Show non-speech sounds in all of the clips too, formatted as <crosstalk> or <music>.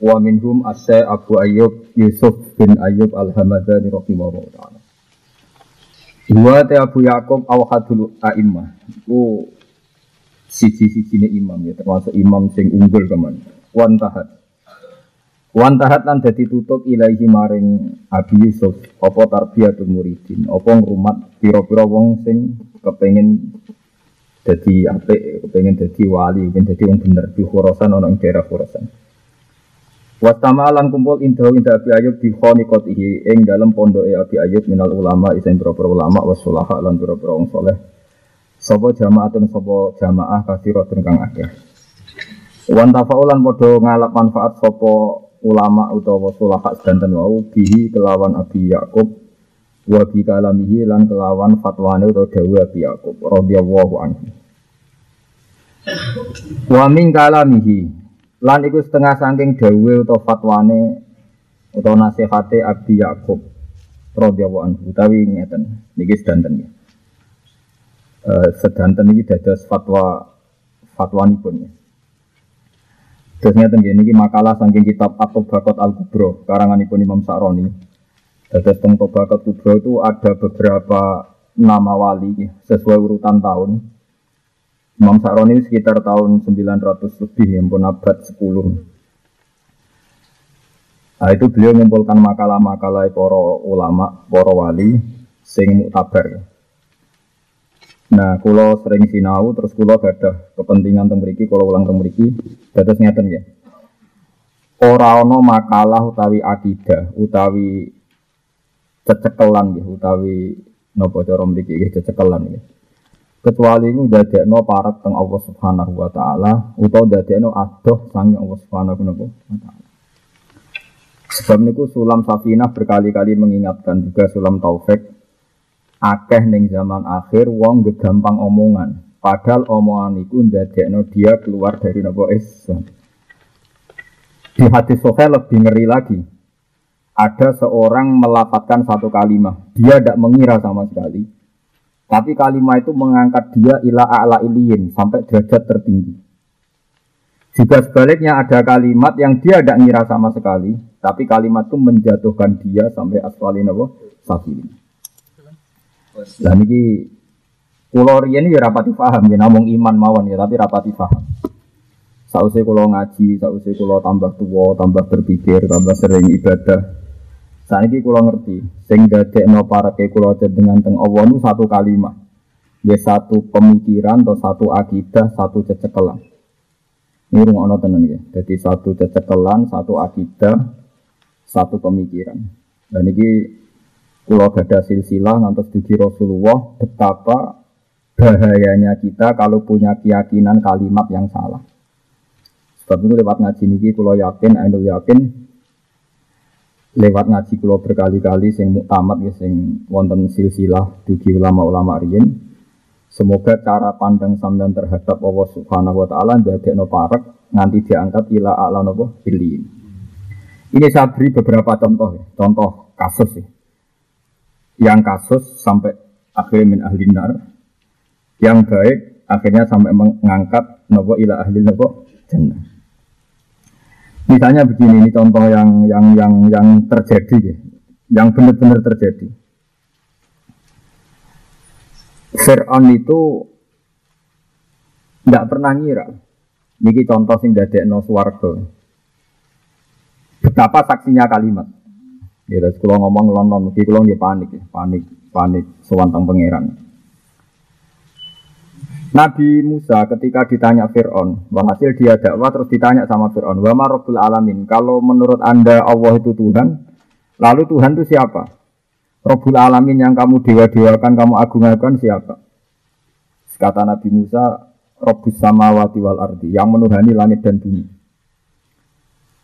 Wa minhum asy Abu Ayyub Yusuf bin Ayyub Al-Hamadani rahimahullah taala. Wa ta Abu Yaqub awhadul a'immah. Iku siji-sijine imam ya termasuk imam sing unggul keman. Wan tahat. Wan tahat lan dadi tutup ilahi maring Abi Yusuf apa tarbiyatul muridin, apa ngrumat pira-pira wong sing kepengin dadi apik, kepengin dadi wali, kepengin dadi wong bener di Khurasan ana ing daerah Khurasan. Wastama lan kumpul indahu indah Abi Ayub di khoniqotihi ing dalam pondoke Abi Ayub minal ulama isen beberapa ulama wasulaha lan beberapa wong soleh. Sopo jamaatun sopo jamaah kasiratun kang akeh. Wan tafaulan podo ngalap manfaat sopo ulama utawa sulaha sedanten wau bihi kelawan Abi Yakub wa bi kalamihi lan kelawan fatwane utawa dawuh Abi Yakub radhiyallahu anhu. Wa min kalamihi Lan iku setengah saking dawe atau fatwane atau nasihate Abi Yakub radhiyallahu anhu utawi ngeten niki sedanten ya. Uh, sedanten iki dados fatwa fatwanipun ya. Terus ngeten nggih niki makalah saking kitab At-Tabaqat Al-Kubra karanganipun Imam Sa'roni. Dados teng Tabaqat Kubra itu ada beberapa nama wali sesuai urutan tahun Imam Sa'roni sekitar tahun 900 lebih, ya pun abad 10. Nah, itu beliau mengumpulkan makalah-makalah para ulama, para wali, sing muktabar. Nah, kulo sering sinau, terus kulo ada kepentingan teng mriki, kulo ulang teng mriki, dados ya. Ora makalah utawi akidah, utawi cecekelan ya, utawi napa cara mriki nggih cecekelan ya kecuali itu dadekno parak teng Allah Subhanahu wa taala utawa dadekno adoh sangi Allah Subhanahu wa taala. Sebab niku sulam safinah berkali-kali mengingatkan juga sulam taufik akeh ning zaman akhir wong gampang omongan. Padahal omongan itu dadekno dia keluar dari nopo Islam. Di hadis sahih lebih ngeri lagi. Ada seorang melafatkan satu kalimat, dia tidak mengira sama sekali tapi kalimat itu mengangkat dia ila a'la iliyin sampai derajat tertinggi. Jika sebaliknya ada kalimat yang dia tidak ngira sama sekali, tapi kalimat itu menjatuhkan dia sampai asfalin apa? Safilin. Lah niki kula riyen ya rapati paham ya namung iman mawon ya tapi rapati paham. Sausé kula ngaji, sausé kula tambah tua, tambah berpikir, tambah sering ibadah, saat ini kulo ngerti, sing no para ke kulo dengan teng Allah satu kalimat, ya satu pemikiran atau satu akidah, satu cecekelan. Ini rumah ono tenan ya. Jadi satu cecekelan, satu akidah, satu pemikiran. Dan ini kulo gada silsilah ngantos dugi Rasulullah betapa bahayanya kita kalau punya keyakinan kalimat yang salah. Sebab itu lewat ngaji niki kulo yakin, anu yakin lewat ngaji kulo berkali-kali sing muktamad ya sing wonten silsilah dugi ulama-ulama riyin semoga cara pandang sampean terhadap Allah Subhanahu wa taala ndadekno parek nganti diangkat ila a'la napa ilin ini saya beri beberapa contoh ya. contoh kasus ya. yang kasus sampai akhirnya min ahli nar yang baik akhirnya sampai mengangkat nopo ila ahli nopo jannah Misalnya begini, ini contoh yang yang yang yang terjadi, ya. yang benar-benar terjadi. Fir'aun itu tidak pernah ngira. Ini contoh sing no swarga. Betapa saksinya kalimat. Ya, kalau ngomong London, mungkin kalau nggak panik, panik, panik, sewantang pangeran. Nabi Musa ketika ditanya Fir'aun, hasil dia dakwah terus ditanya sama Fir'aun, wa Rabbul Alamin, kalau menurut anda Allah itu Tuhan, lalu Tuhan itu siapa? Rabbul Alamin yang kamu dewa-dewakan, kamu agung-agungkan siapa? Kata Nabi Musa, Rabbus Samawati wal Ardi, yang menuhani langit dan bumi.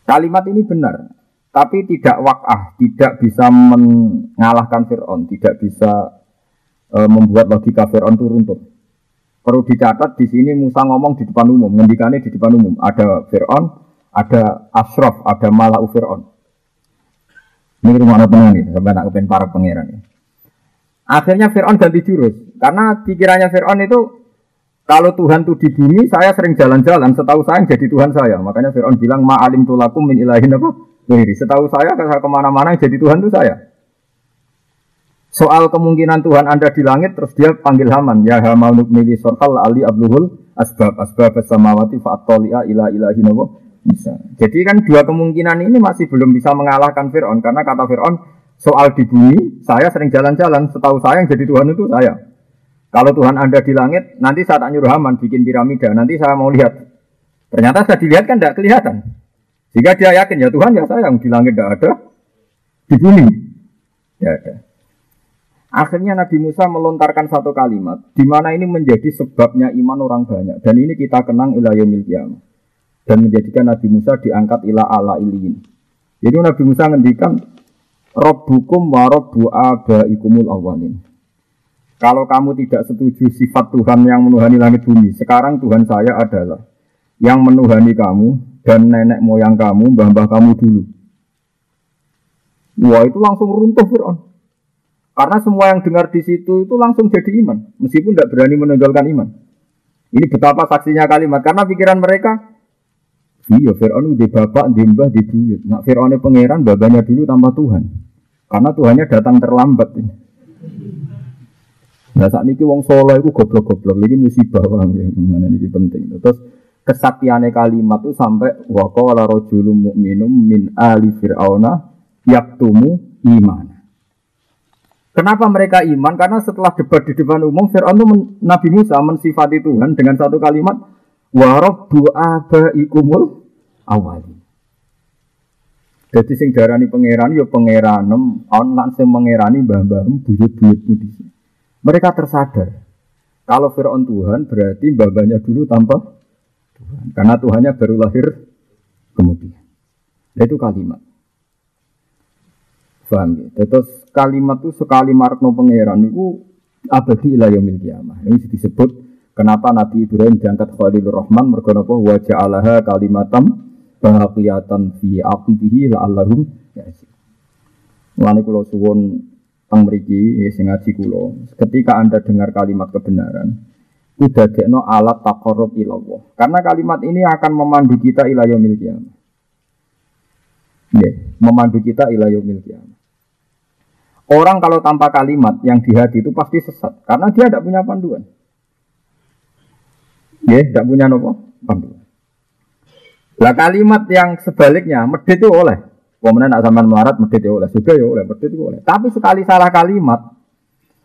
Kalimat ini benar, tapi tidak wakah, tidak bisa mengalahkan Fir'aun, tidak bisa e, membuat logika Fir'aun itu runtuh. Perlu dicatat di sini Musa ngomong di depan umum, ngendikannya di depan umum. Ada Fir'aun, ada Ashraf, ada Malau Fir'aun. Ini rumah tenang nih, sampai nak kepen para pangeran. Akhirnya Fir'aun ganti jurus, karena pikirannya Fir'aun itu kalau Tuhan itu di bumi, saya sering jalan-jalan, setahu saya jadi Tuhan saya. Makanya Fir'aun bilang, ma'alim tulakum min ilahin apa? Setahu saya kalau ke mana-mana jadi Tuhan itu saya. Soal kemungkinan Tuhan Anda di langit, terus dia panggil Haman. Ya Haman nukmili sorkal ali abluhul asbab asbab samawati fa'atoli'a ila ilahi nawa. Bisa. Jadi kan dua kemungkinan ini masih belum bisa mengalahkan Fir'aun. Karena kata Fir'aun, soal di bumi, saya sering jalan-jalan. Setahu saya yang jadi Tuhan itu saya. Kalau Tuhan Anda di langit, nanti saat nyuruh Haman bikin piramida, nanti saya mau lihat. Ternyata saya dilihat kan tidak kelihatan. Jika dia yakin ya Tuhan ya saya yang di langit tidak ada, di bumi ya ada. Akhirnya Nabi Musa melontarkan satu kalimat, di mana ini menjadi sebabnya iman orang banyak. Dan ini kita kenang ilayomil kiamah. Dan menjadikan Nabi Musa diangkat ila ala iliin. Jadi Nabi Musa ngendikan, Robbukum wa robbu abaikumul awalin. Kalau kamu tidak setuju sifat Tuhan yang menuhani langit bumi, sekarang Tuhan saya adalah yang menuhani kamu dan nenek moyang kamu, mbah-mbah kamu dulu. Wah itu langsung runtuh Fir'aun. Karena semua yang dengar di situ itu langsung jadi iman, meskipun tidak berani menonjolkan iman. Ini betapa saksinya kalimat, karena pikiran mereka, iya Fir'aun di bapak, di mbah, di buyut. Nah Fir'aun pangeran, babanya dulu tanpa Tuhan. Karena Tuhannya datang terlambat. Nah saat ini wong soleh itu goblok-goblok, ini musibah, mana ini penting. Terus kesaktiannya kalimat itu sampai wa qala rajulun mu'minum min ali fir'auna yaktumu iman. Kenapa mereka iman? Karena setelah debat di depan umum Fir'aun itu Nabi Musa mensifati Tuhan dengan satu kalimat wa rabbu abaikumul awali. Jadi sing darani pangeran ya pangeranem, on lan sing mengerani mbah-mbahmu buyut-buyut Mereka tersadar kalau Fir'aun Tuhan berarti mbah-mbahnya dulu tanpa Tuhan. Karena Tuhannya baru lahir kemudian. Itu kalimat. Paham ya? Terus kalimat itu sekali markno pangeran itu abadi ila yaumil kiamah. Ini disebut kenapa Nabi Ibrahim diangkat Khalilur Rahman mergo napa wa ja'alaha kalimatam baqiyatan fi aqibihi la'allahum ya'lamun. Mulane kula suwun teng mriki sing ngaji kula, ketika Anda dengar kalimat kebenaran, no alat takorup ilallah. Karena kalimat ini akan memandu kita ila yaumil. Yeah, memandu kita ila yaumil. Orang kalau tanpa kalimat yang di hati itu pasti sesat karena dia tidak punya panduan. Ya, tidak punya nopo panduan. Lah kalimat yang sebaliknya medit itu oleh. Kemudian nak zaman melarat medit itu oleh, juga ya oleh, medit itu oleh. Tapi sekali salah kalimat,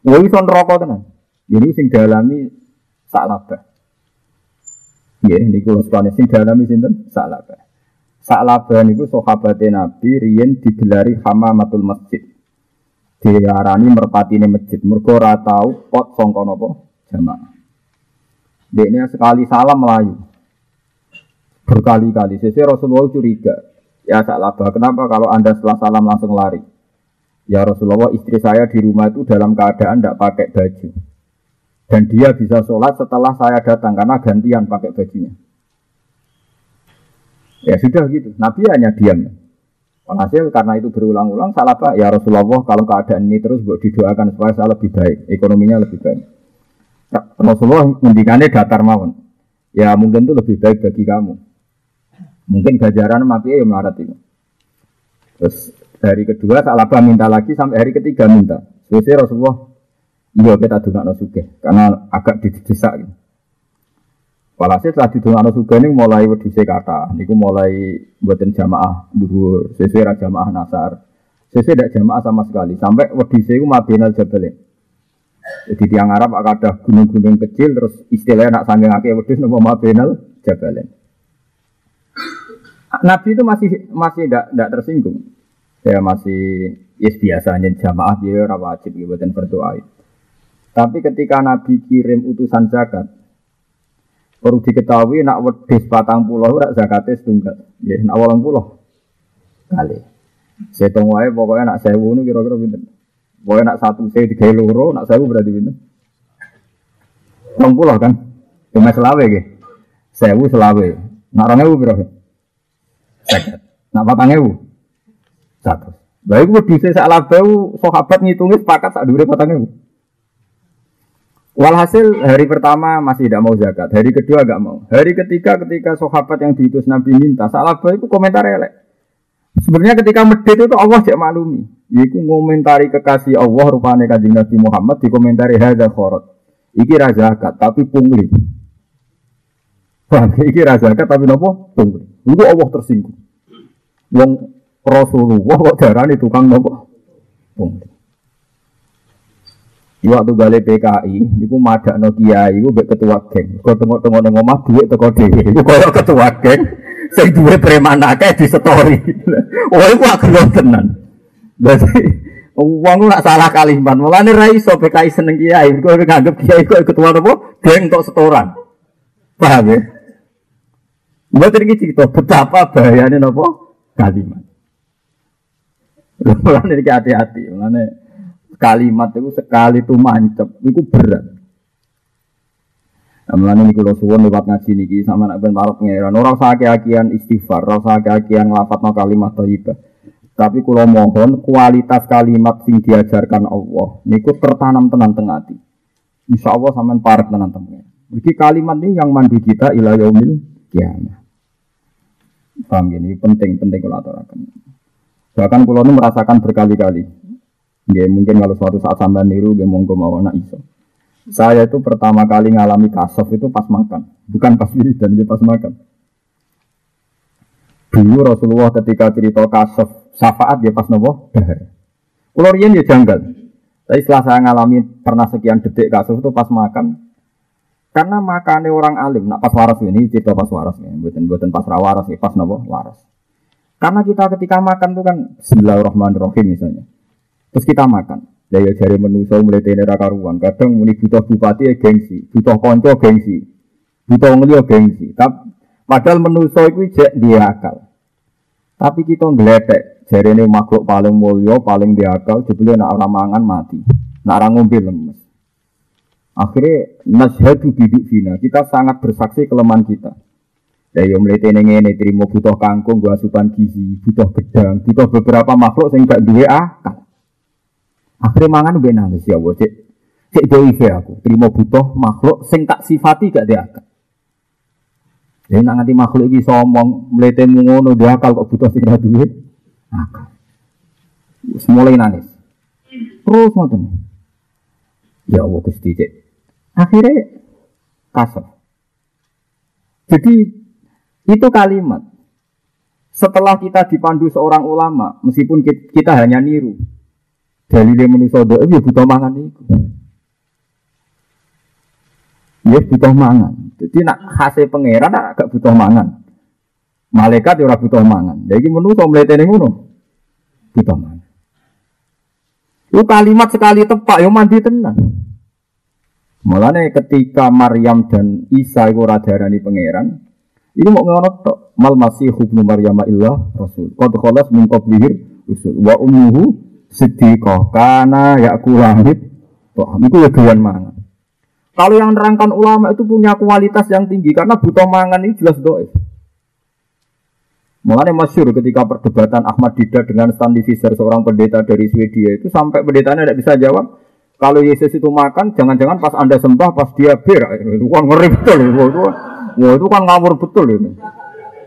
woi son rokok tenan. Jadi sing dalami Sa'labah. Ya, ini kalau sekali sing dalami sinten Sa'labah. Sa'labah niku sahabatnya Nabi riyen digelari hamamatul masjid. Diarani merpatine masjid. Mergo tau pot sangka napa jamaah. Dekne sekali salam melayu. Berkali-kali. Sesi Rasulullah curiga. Ya Sa'labah, kenapa kalau Anda setelah salam langsung lari? Ya Rasulullah, istri saya di rumah itu dalam keadaan tidak pakai baju. Dan dia bisa sholat setelah saya datang karena gantian pakai bajunya. Ya sudah gitu. Nabi hanya diam. Hasil karena itu berulang-ulang salah pak ya Rasulullah kalau keadaan ini terus buat didoakan supaya saya lebih baik, ekonominya lebih baik. Rasulullah ngendikannya datar mawon. Ya mungkin itu lebih baik bagi kamu. Mungkin gajaran mati ya melarat itu. Terus hari kedua Salabah minta lagi sampai hari ketiga minta. Selesai Rasulullah Iya kita no suge karena agak didesak gitu. Walhasil setelah no suge ini mulai wedhuse kata, niku mulai buatin jamaah dulu sesuai jamaah nasar. Sesuai tidak jamaah sama sekali sampai wedhuse iku mabinal jabal. Jadi tiang Arab ada gunung-gunung kecil terus istilahnya nak sanggeng akeh wedhus nopo mabinal jabal. Nabi itu masih masih tidak tersinggung. Ya masih yes biasanya jamaah dia wajib buatin berdoa. Tapi ketika Nabi kirim utusan zakat, perlu diketahui nak wedis patang pulau rak zakatnya setunggal. Ya, nak walang pulau kali. Setong wae pokoknya nak sewu nu kira-kira pinten. Pokoknya nak satu saya tiga loro, nak sewu berarti pinten. Rong puluh kan? Cuma selawe ge. Sewu selawe. Nak rong ewu berapa? Seket. Nak patang ewu? Satu. Baik gue bisa salah bau sahabat ngitungnya sepakat sak dure patang ewu. Walhasil hari pertama masih tidak mau zakat, hari kedua agak mau. Hari ketiga ketika sahabat yang diutus Nabi minta, salah itu komentar elek. Sebenarnya ketika medit itu Allah cek maklumi. Iku ngomentari kekasih Allah rupanya kanjeng Nabi Muhammad dikomentari hadza khorot. Iki zakat tapi pungli. Bang, iki zakat tapi nopo pungli. Itu Allah tersinggung. Yang Rasulullah kok darani tukang nopo pungli. Waktu balik PKI, niku madak no kiai, iku bek ketua geng. Kau tengok tengok neng omah duit teko dewi, iku kau ketua geng. Saya duit preman akeh di story. <laughs> Iku agak tenan. Berarti uang nak salah kalimat. Mulane ra iso PKI seneng kiai, kau nganggep kiai kok ketua nopo geng tok setoran. Paham ya? Buat ini cerita betapa bahayanya nopo kalimat. Mulane iki hati-hati, mulane kalimat itu sekali itu mancep, itu berat. Nah, ini kalau suwon lewat ngaji niki sama nak ben parok ngeran. Orang sakit akian istighfar, orang sakit akian ngelafat no kalimat thayyibah. Tapi kalau mohon kualitas kalimat sing diajarkan Allah niku tertanam tenan teng ati. Insya Allah sampean parek tenan temen. Jadi kalimat ini yang mandu kita ila yaumil kiamah. Paham ini penting penting kalau aturakan. Bahkan kalau ini merasakan berkali-kali. Ya mungkin kalau suatu saat sampai niru, ya monggo mau anak iso. Saya itu pertama kali ngalami kasof itu pas makan, bukan pas wiridan, ya pas makan. Dulu Rasulullah ketika cerita kasof syafaat ya pas nopo dahar. Kalau ya janggal. Tapi setelah saya ngalami pernah sekian detik kasof itu pas makan, karena makannya orang alim, nak pas waras ini cerita pas waras ya, buatan buatan pas rawaras ya, pas nopo waras. Karena kita ketika makan itu kan Bismillahirrahmanirrahim misalnya. Terus kita makan. Daya jari menuso mulai tene karuan. Kadang muni butuh bupati ya gengsi, butuh konco gengsi, butuh ngeli ya gengsi. Tapi padahal menuso itu jek dia akal. Tapi kita ngeletek, jari ini makhluk paling mulia, paling dia akal, jebule nak orang mangan mati, nak orang ngombe lemes. Akhirnya nashadu biduk fina, kita sangat bersaksi kelemahan kita. Ya yo mulai tene ngene terima butuh kangkung, gua asupan gizi, butuh gedang, butuh beberapa makhluk sing gak duwe akal. Akhirnya mangan gue nangis ya Allah, cek cek aku, terima butuh makhluk sing tak sifati gak dia akal. Jadi nak nganti makhluk ini somong, melete ngono dia akal kok butuh sing duit, akal. Mulai nangis. Terus ngoten. Ya Allah Gusti cek. Akhirnya kasar. Jadi itu kalimat. Setelah kita dipandu seorang ulama, meskipun kita hanya niru, dalile manusa doa ya butuh mangan iku. Ya butuh mangan. Jadi nak hasil pangeran agak butuh mangan. Malaikat ya ora butuh mangan. Lha iki manusa mletene ngono. Butuh mangan. Itu kalimat sekali tepak ya mandi tenang. Mulane ketika Maryam dan Isa iku radarani pangeran, ini mau ngono tok. Mal masih ibnu Maryam illah rasul. Qad khalas min rusul wa ummuhu sedekah karena ya kulahit toh itu ya doyan mangan. Kalau yang nerangkan ulama itu punya kualitas yang tinggi karena butuh mangan ini jelas doa Mulanya masyur ketika perdebatan Ahmad Dida dengan Stanley Fisher seorang pendeta dari Swedia itu sampai pendetanya tidak bisa jawab kalau Yesus itu makan jangan-jangan pas anda sembah pas dia bir. Itu kan ngeri betul itu, itu, wah, itu kan ngawur betul ini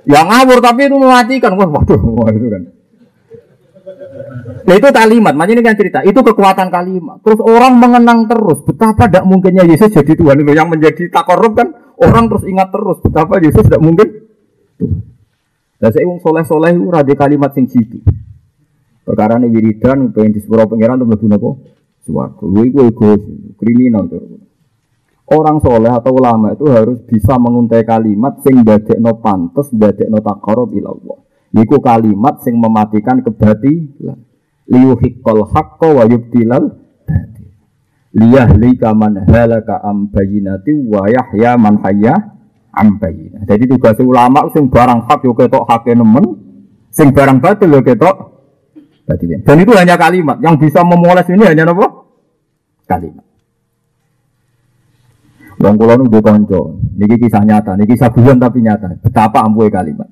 ya ngawur tapi itu mematikan. Wah waduh itu kan Nah itu kalimat, makanya ini kan cerita. Itu kekuatan kalimat. Terus orang mengenang terus betapa tidak mungkinnya Yesus jadi Tuhan. Itu yang menjadi tak korup kan orang terus ingat terus betapa Yesus tidak mungkin. Dan saya ingin soleh soleh itu rada kalimat sing situ. Perkara ini wiridan, pengen di sebuah pengiran untuk melebu nopo suwargo. Lu itu egois, kriminal tuh. Orang soleh atau ulama itu harus bisa menguntai kalimat sing dadek no pantes, dadek no takarub ilallah. Iku kalimat sing mematikan kebatilan. Liyuhiqqal haqqo wa yubtilal batil. Liyahlika man halaka am bayinati wa yahya man hayya am. Jadi tugas ulama sing barang hak yo ketok hake nemen, sing barang batil yo ketok Dan itu hanya kalimat. Yang bisa memoles ini hanya apa? Kalimat. Wong kula nu kanca, niki kisah nyata, niki kisah bulan tapi nyata. Betapa ampuhe kalimat.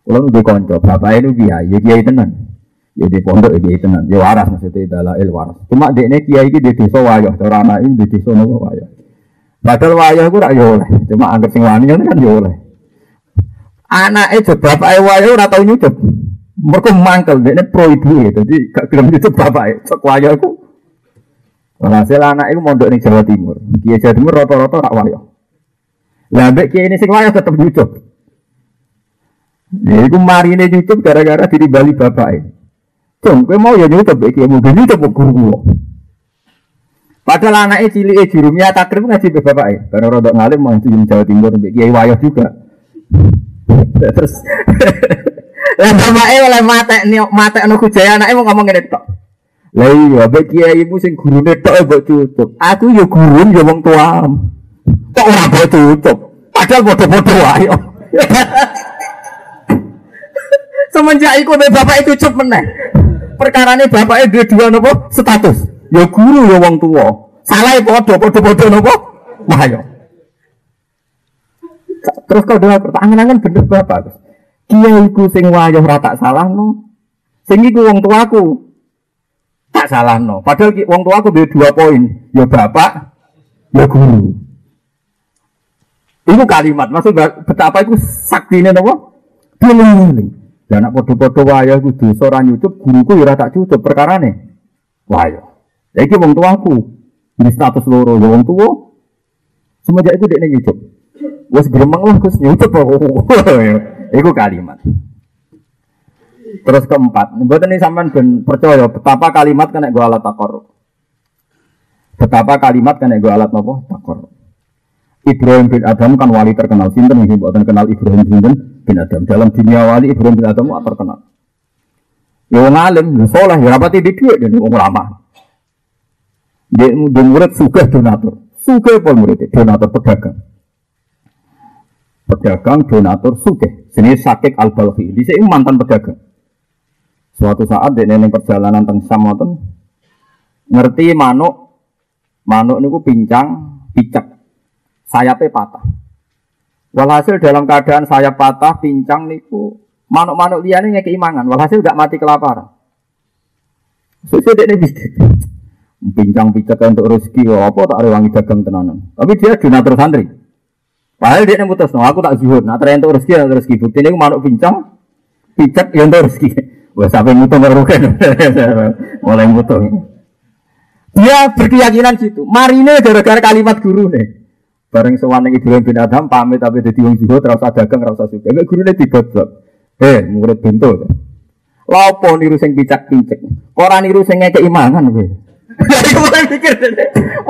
Kula nu kanca, bapak itu kiai, ya kiai tenan. Ya di pondok ya kiai tenan, ya waras maksudnya dalail waras. Cuma dekne kiai iki di desa wayah, cara anak ini di desa nopo wayah. Padahal wayah ku rak oleh, cuma anggere sing wani kan yo oleh. Anake je bapake wayah ora tau nyucup. Mergo mangkel dekne pro ibu ya, dadi gak gelem nyucup bapake. Cok wayah ku Walhasil anak itu mondok di Jawa Timur. Kiai Jawa Timur rata-rata rak wayo. Lah kiai ini sing wayo tetep nyucup. Ya iku marine nyucup gara-gara diri Bali bapake. Cung, kowe mau ya mbek kiai mau nyucup guru guru. Padahal anaknya cilik jurumnya takrib ngaji be bapake. Karena rodok ngalim mau di Jawa Timur mbek kiai wayo juga. <laughs> Terus <laughs> Lah bapake oleh mate mate anu kujaya anake mau ngomong ngene tok. Lah iya, mbek kiai ibu sing gurune tok e mbok cucup. Aku ya gurun ya wong tuam. Kok ora mbok cucup? Padahal padha-padha <laughs> wae. Semenjak iku bapak itu cucup meneh. Perkarane bapake duwe dua napa? Status. Ya guru ya wong tua. Salah padha padha-padha napa? Wah ya. Terus kau dengar pertanyaan bener bapak. Kiai iku sing wayah ora tak salahno. Sing iku wong tuaku tak salah no. Padahal wong tua aku dua poin, ya bapak, ya guru. Itu kalimat, maksud betapa itu sakti ini nopo? Pilih Dan anak podo-podo waya aku dosa ora nyucup, guruku ya tak cucup perkara nih. Waya. Iki wong tuaku. Ini status loro wong tua. Semenjak itu dia nyucup. Wes gremeng lah Gus nyucup <laughs> Iku kalimat. Terus keempat, buat ini sampean ben percaya betapa kalimat kena gue alat takor. Betapa kalimat kena gue alat nopo takor. Ibrahim bin Adam kan wali terkenal sinten nih buatan kenal Ibrahim bin, bin Adam dalam dunia wali Ibrahim bin Adam terkenal. Ya wong alim, ya soleh, ya rapati di duit dan wong lama. Dia, dia murid suka donatur, suka pun murid donatur pedagang. Pedagang donatur suka, sini sakit al balfi, di sini mantan pedagang. Suatu saat di neneng perjalanan teng Samoten ngerti manuk manuk niku pincang picek sayapnya patah. Walhasil dalam keadaan sayap patah pincang niku manuk-manuk liane ngekei mangan. Walhasil gak mati kelaparan. Susu dek bisnis. Pincang picek untuk rezeki apa tak rewangi dagang tenanan. Tapi dia donatur santri. Padahal dia mutus, no, aku tak zuhud. Nah, ternyata rezeki, rezeki. Bukti ini manuk pincang, picek yang untuk rezeki. <laughs> Wah sampai mutung kan, <laughs> mulai mutung. Dia berkeyakinan gitu. Marine gara-gara kalimat guru nih. Bareng sewan yang Ibrahim bin Adam pamit tapi jadi wong terus dagang terus suka. Mek guru nih tiga Eh murid pintu. Lapo niru sing picak-picak. Ora niru sing ngekek imangan kowe. <laughs> Mulai pikir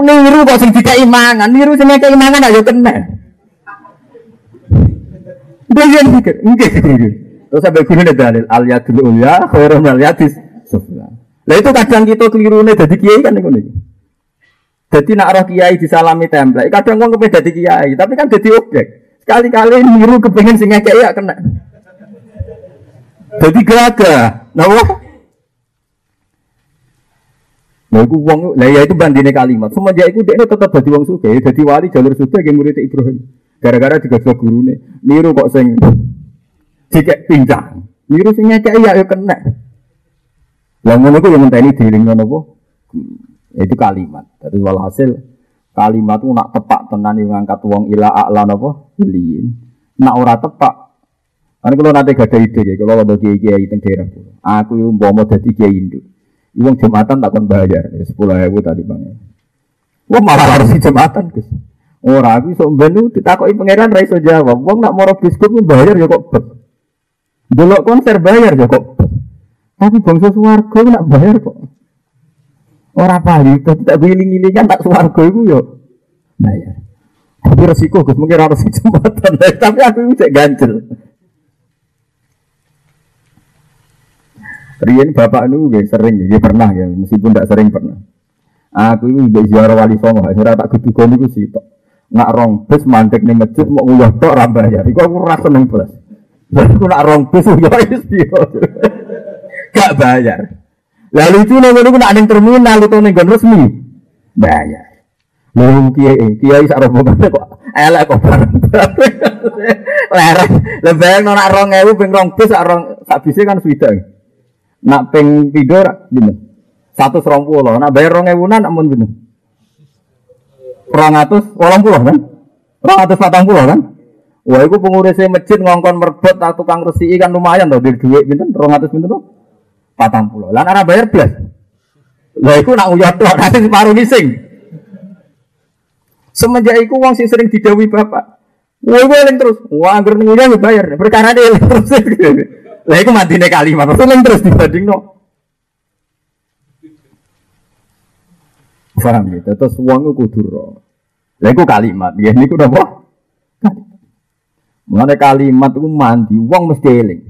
niru kok sing dikek imangan, niru sing ngekek imangan ayo kena. Dia pikir, enggak Terus sampai guru nih dalil al yadul ulya khairum al yadis. Lah itu kadang kita keliru nih jadi kiai kan nih. Jadi nak roh kiai disalami template. Kadang uang kepengen jadi kiai, tapi kan jadi objek. Sekali-kali niru kepengen sing kiai ya kena. Jadi geraga, nawa. Nah, itu uang, lah ya itu bandingnya kalimat. Semenjak itu dia tetap jadi uang suka, jadi wali jalur suka yang murid Ibrahim. Gara-gara juga guru nih, niru kok sing jika pincang. Niru sing ya ya kena. Lah ngono ku yang ngenteni diringno napa? Itu kalimat. Dadi walhasil kalimat itu nak tepak tenan yang ngangkat wong ila a'la napa? Iliin. Nak ora tepak Kan kalau nanti gak ada ide, kalau ada kiai kiai teng daerah aku yang mau jadi kiai induk. Uang jumatan tak akan bayar, ya, sepuluh ribu tadi bang. Wah malah harus jumatan gus. Orang aku sombenu ditakoi pangeran raiso jawab. Wong nak moro biskut bayar ya kok Delok konser bayar ya kok. Tapi bangsa suwargo nak bayar kok. Orang pahli, tidak giling kan tak suwargo itu yo bayar. Tapi resiko gus mungkin harus jembatan. Tapi aku bisa ganjel. Rian bapak nu sering, dia pernah ya, meskipun tidak sering pernah. Aku ini di ziarah wali songo, saya tak keduga sih tok. Nak rong bus mandek nih masjid mau nguyah tok rambayar. Iku aku rasa seneng plus. Aku nak rong bis <laughs> ya wis Gak bayar. Lalu lucu nih niku nak ning terminal utawa ning resmi. Bayar. Lalu kiai kiai sak rombongan kok elek kok bareng. <laughs> Lereng. Lah bayang nak 2000 ping 2 bis rong sak bise kan swida. Nak ping 3 pinten? 120. Nak bayar 2000-an amun pinten? 200 80 kan? 240 kan? Wah, itu pengurusnya masjid ngongkon merbot atau tukang resi kan lumayan tuh di duit pinten 200 pinten tuh. Patang pulau. Lan arah bayar belas. Lah iku nak uyat tuh nanti separuh ngising. Semenjak iku wong sing sering didawi bapak. Gue eling terus. Wah, anggar nguyah bayar. Perkara dia terus. <laughs> Lah iku mantine kalimat. Eling terus dibanding no. Paham gitu. Terus wong iku kudu. Lah iku kalimat. Ya niku napa? Mengenai kalimat itu mandi, wong mesti eling.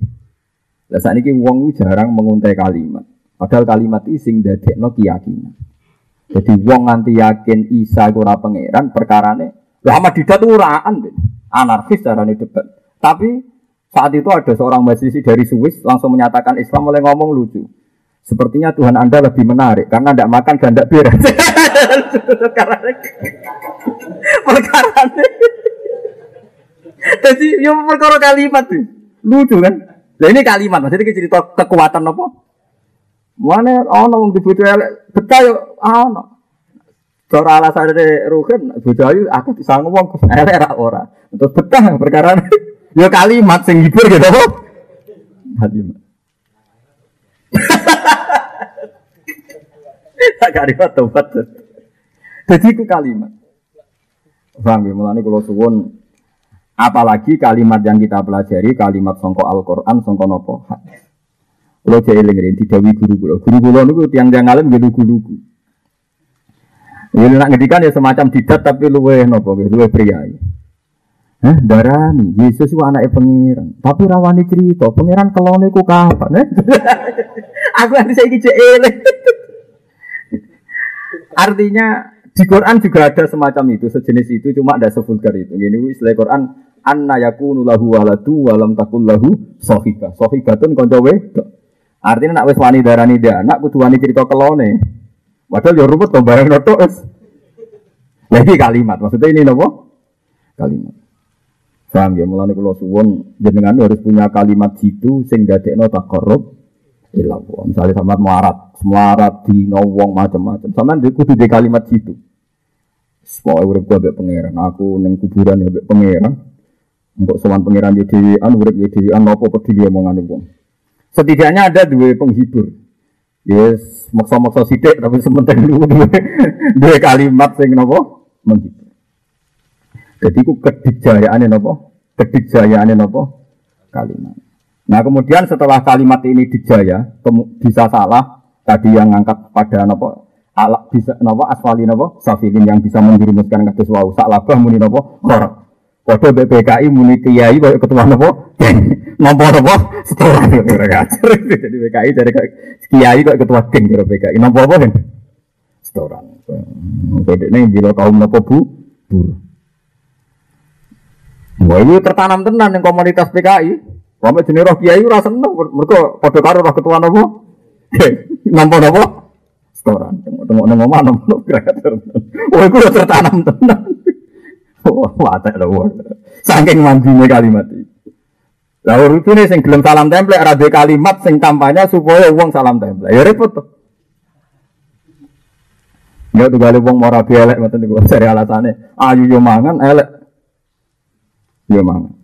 Lah saat ini wong jarang menguntai kalimat. Padahal kalimat itu sing no keyakinan. Jadi wong nganti yakin Isa ora pangeran perkarane lama didat uraan anarkis carane debat. Tapi saat itu ada seorang mahasiswa dari Swiss langsung menyatakan Islam mulai ngomong lucu. Sepertinya Tuhan Anda lebih menarik karena tidak makan dan tidak beres. <laughs> perkara Jadi yang perkara kalimat tuh lucu kan? Lah ini kalimat, maksudnya kita cerita kekuatan apa? Mana ono wong dibutuh elek, betah yo ono. Cara alasan dari Ruhin, bojo ayu aku bisa ngomong <laughs> elek ra ora. Terus betah perkara <laughs> yo kalimat sing hibur gitu apa? Kalimat. <laughs> Tak kalimat tobat. Jadi itu kalimat. Ya, mulane kalau suwun Apalagi kalimat yang kita pelajari, kalimat songko Al-Quran, songko nopo Lo jadi lengerin, didawi guru guru. Guru guru itu tiang-tiang alim gitu guru guru. Ini nak ngedikan ya semacam didat tapi luwe nopo, luwe priai. Eh, darah nih, Yesus itu anaknya pangeran. Tapi rawani cerita, pangeran kelone ku kapan? Eh? <laughs> Aku nanti saya elek. <laughs> Artinya di Quran juga ada semacam itu, sejenis itu, cuma ada sevulgar itu. Ini istilah Quran, anna yakunu lahu waladu walam takul lahu sohiba. Sohibatun konco wedok. Artinya nak wis wani darani dia anak kudu wani cerita kelone. Padahal ya rumput to bareng noto wis. Lagi kalimat, maksudnya ini nopo? Kalimat. Paham ya, mulane kula suwun jenengan harus punya kalimat jitu sing dadekno takarrub ila Allah. Misalnya sama muarat, muarat di wong macam-macam. Dia kudu di kalimat jitu. Pokoknya urip gua mbek pangeran, aku neng kuburan ya mbek pangeran. Untuk sowan pangeran yo dhewean urip yo dhewean apa peduli omongane wong. Setidaknya ada dua penghibur. Yes, maksa-maksa sidik tapi sementing dulu <laughs> dua, kalimat sing napa menghibur. Jadi ku kedikjayaane napa? Kedikjayaane napa? Kalimat. Nah kemudian setelah kalimat ini dijaya, bisa salah tadi yang ngangkat pada napa ala bisa napa asfali napa safilin yang bisa menjerumuskan kados wau sak labah muni napa khorok Padha BPKI muni <laughs> <laughs> kiai kaya ketua nopo? Nompo nopo? Setelah ora ngajar. Jadi BPKI dari kiai kaya ketua geng karo BPKI. Nompo apa kan? Setoran. Jadi ini bila kaum nopo bu, buru. Wah ini tertanam tenan yang komunitas PKI. Wama jenis roh kiai ora seneng. Mereka pada karo roh ketua nopo? <laughs> Nompo nopo? Setoran. Tengok-tengok nang omah nompo. Wah itu tertanam tenan. <laughs> Wah, tak lho. Saking mandinya kalimat itu. Lah urutine sing gelem salam template ora kalimat sing tampaknya supaya wong salam template. Ya repot tuh. Ya tuh kali wong mau rapi elek ngoten niku seri alasane. Ayu yo mangan elek. Yo mangan.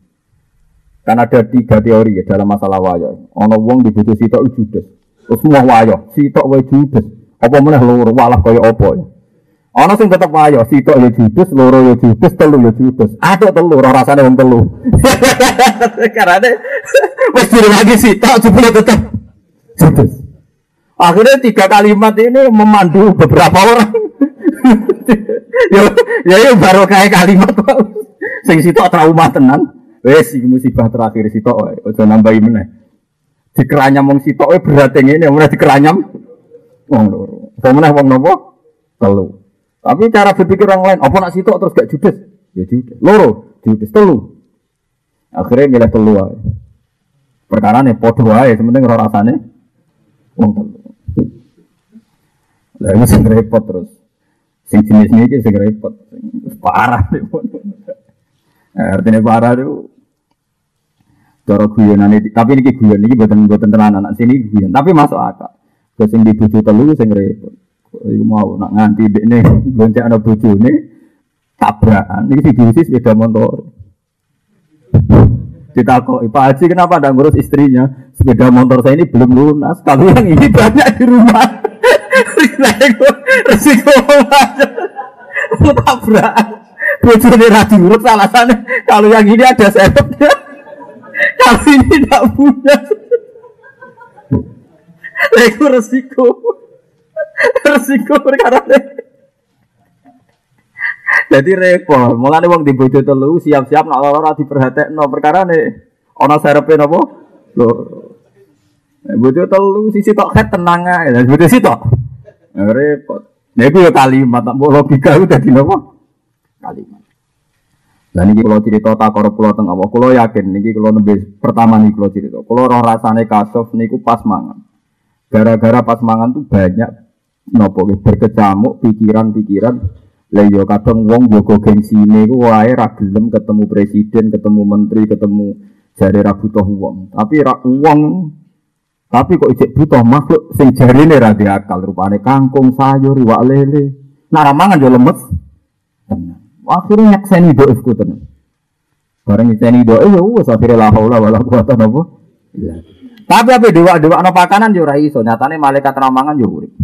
Kan ada tiga teori ya dalam masalah wayo. Ono wong dibutuh sitok judes. Terus semua wayo, sitok wae judes. Apa meneh loro walah kaya apa ya. Ana sing tetep ayo, sitok ya judes, loro ya judes, telu ya judes. Aduk telu ora rasane wong telu. <laughs> Karane wis diri lagi sitok jebule tetep judes. Akhirnya tiga kalimat ini memandu beberapa orang. <laughs> ya, ya, ya baru kayak kalimat sing sitok trauma tenan. Wes iki musibah terakhir sitok aja nambahi meneh. Dikeranyam wong sitok berat ngene, mulai dikeranyam wong loro. Apa meneh wong nopo? Telu. Tapi cara berpikir orang lain, apa nak sitok terus gak judes? Ya judes. Loro, judes telu. Akhirnya milih telu aja. Perkara nih podo aja, sementing roh rasane wong telu. Lah ini sing repot terus. Sing jenis ini sing repot. Parah nih. Artinya parah itu cara guyonan ini, tapi ini guyon ini buatan buatan tenan anak sini guyon, tapi masuk akal. Terus sing dibujuk telu sing repot. Iku mau nak nganti dekne gonceng ana bojone tabrakan. Iki diusi sepeda motor. Ditakoki, Pak Haji kenapa ada ngurus istrinya? Sepeda motor saya ini belum lunas. Kalau yang ini banyak di rumah. <laughs> Resiko, resiko tabrakan. Bojone ra diurut alasannya kalau yang ini ada serepnya. <laughs> Kalau ini tidak punya. Lego resiko. Resiko perkara Jadi repot. Mulane wong di bojo telu siap-siap nak lara diperhatekno perkara ne ana serepe napa? Lho. Bojo telu sisi tok het tenang ae. Bojo sisi tok. Repot. Nah itu ya kalimat, tak logika itu jadi apa? Kalimat. Dan ini kalau cerita tak korup pulau tengah, kalau yakin ini kalau lebih pertama nih kalau cerita, kalau roh rasane kasof niku pas mangan. Gara-gara pas mangan tuh banyak nopo berkecamuk pikiran-pikiran. Lah yo kadang wong jogo gengsine iku wae ra gelem ketemu presiden, ketemu menteri, ketemu jare ra butuh wong. Tapi ra wong tapi kok ijek butuh makhluk sing jarine ra akal rupane kangkung, sayur, iwak lele. Nah ra mangan yo lemes. Tenang. Akhirnya nyakseni doifku tenan. Bareng nyakseni doif ya wis akhirnya la haula wala quwata apa. Tapi apa dewa-dewa ana pakanan yo ora iso. Nyatane malaikat ramangan yo urip.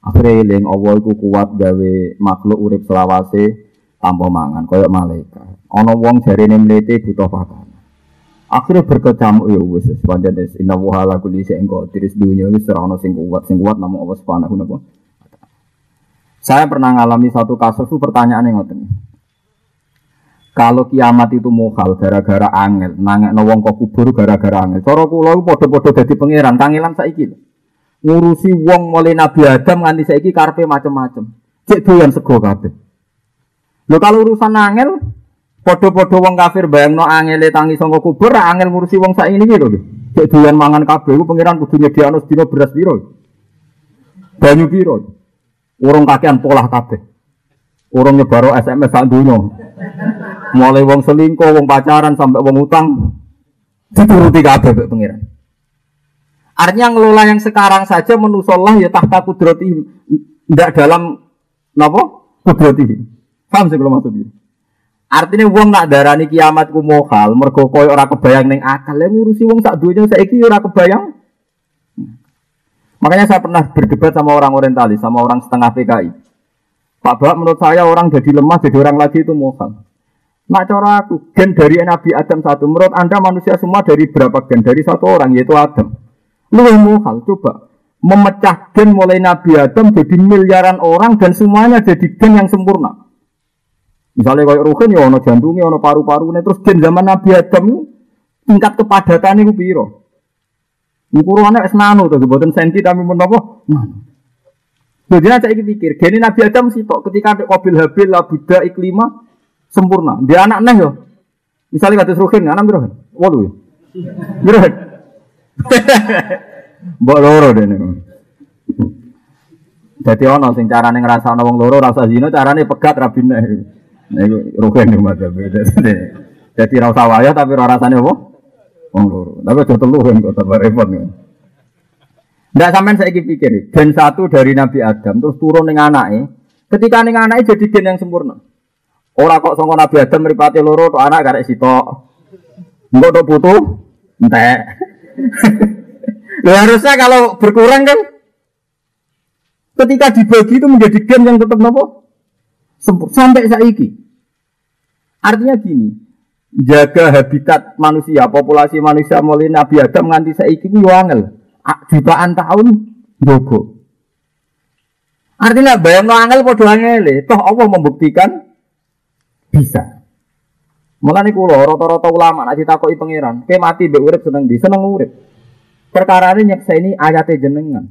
Akhirnya eling Allah iku kuat gawe makhluk urip selawase tanpa mangan koyo malaikat. Ana wong jarene mlete butuh pakanan. Akhirnya berkecamuk ya wis sepanjang des inna wa ala kulli syai'in qadir dunya wis ora ana sing kuat sing kuat namung Allah Subhanahu wa Saya pernah ngalami satu kasus itu pertanyaan yang ngoten. Kalau kiamat itu mokal gara-gara angel, nangek wong kok kubur gara-gara angel. Cara kula iku padha-padha dadi pangeran, kangelan saiki. Ngurusi wong mulai Nabi Adam nganti saiki karepe macem-macem. Cek doyan sego kabeh. Lho kalau urusan angel, padha-padha wong kafir bayangno angele tangi saka kubur, angel ngurusi wong saiki niki lho. Cek doyan mangan kabeh iku pangeran kudu nyediakno sedina beras piro. Banyu piro. Urung kakean polah kabeh. Urung nyebaro SMS sak dunya. Mulai wong selingkuh, wong pacaran sampai wong utang dituruti kabeh mek pangeran. Artinya ngelola yang sekarang saja menusollah ya tahta kudrati tidak dalam napa kudrati. Paham sih kalau maksudnya? Artinya wong nak darani kiamat ku mohal, mergo koyo ora kebayang ning akal, yang ngurusi wong sak dunya saiki ora kebayang. Makanya saya pernah berdebat sama orang orientalis, sama orang setengah PKI. Pak Bak, menurut saya orang jadi lemah, jadi orang lagi itu mohal. Nak cara aku, gen dari Nabi Adam satu. Menurut Anda manusia semua dari berapa gen? Dari satu orang, yaitu Adam. Lu hal coba. Memecah gen mulai Nabi Adam jadi miliaran orang dan semuanya jadi gen yang sempurna. Misalnya kayak Ruhin ya ono jantungnya, ono paru-paru, terus gen zaman Nabi Adam tingkat kepadatan itu piro. Ukurannya es nano tuh, buatan senti tapi menapa? Nano. Jadi saya pikir, gini Nabi Adam sih kok ketika ada kobil habil, buddha iklima, sempurna. Dia anak neh yo. Misalnya kata Ruhin, anak berapa? Waduh. Berapa? <laughs> Mbok loro dene. Dadi ana sing carane ngrasakno wong loro rasa zina carane pegat rabine. Nah iku Ruhin yo madzhab. Dadi ra usah wayah tapi ora rasane apa? Wong loro. Tapi aja telu kan kok tambah repot. Ndak sampean saiki pikir, gen satu dari Nabi Adam terus turun ning anake. Ketika ning anake jadi gen yang sempurna. Ora kok sangka Nabi Adam mripate loro tok anak karek sitok. Engko tok putu entek. <laughs> Loh, harusnya kalau berkurang kan ketika dibagi itu menjadi gen yang tetap nopo sampai saiki. Artinya gini, jaga habitat manusia, populasi manusia mulai Nabi Adam nganti saiki ku angel. Jutaan tahun dogo. Artinya bayang angel padha angel, toh Allah membuktikan bisa. Mulane kula rata-rata ulama nek ditakoki pangeran, "Kowe mati mbek urip seneng di, seneng urip." Perkara ini nyekseni ayate jenengan.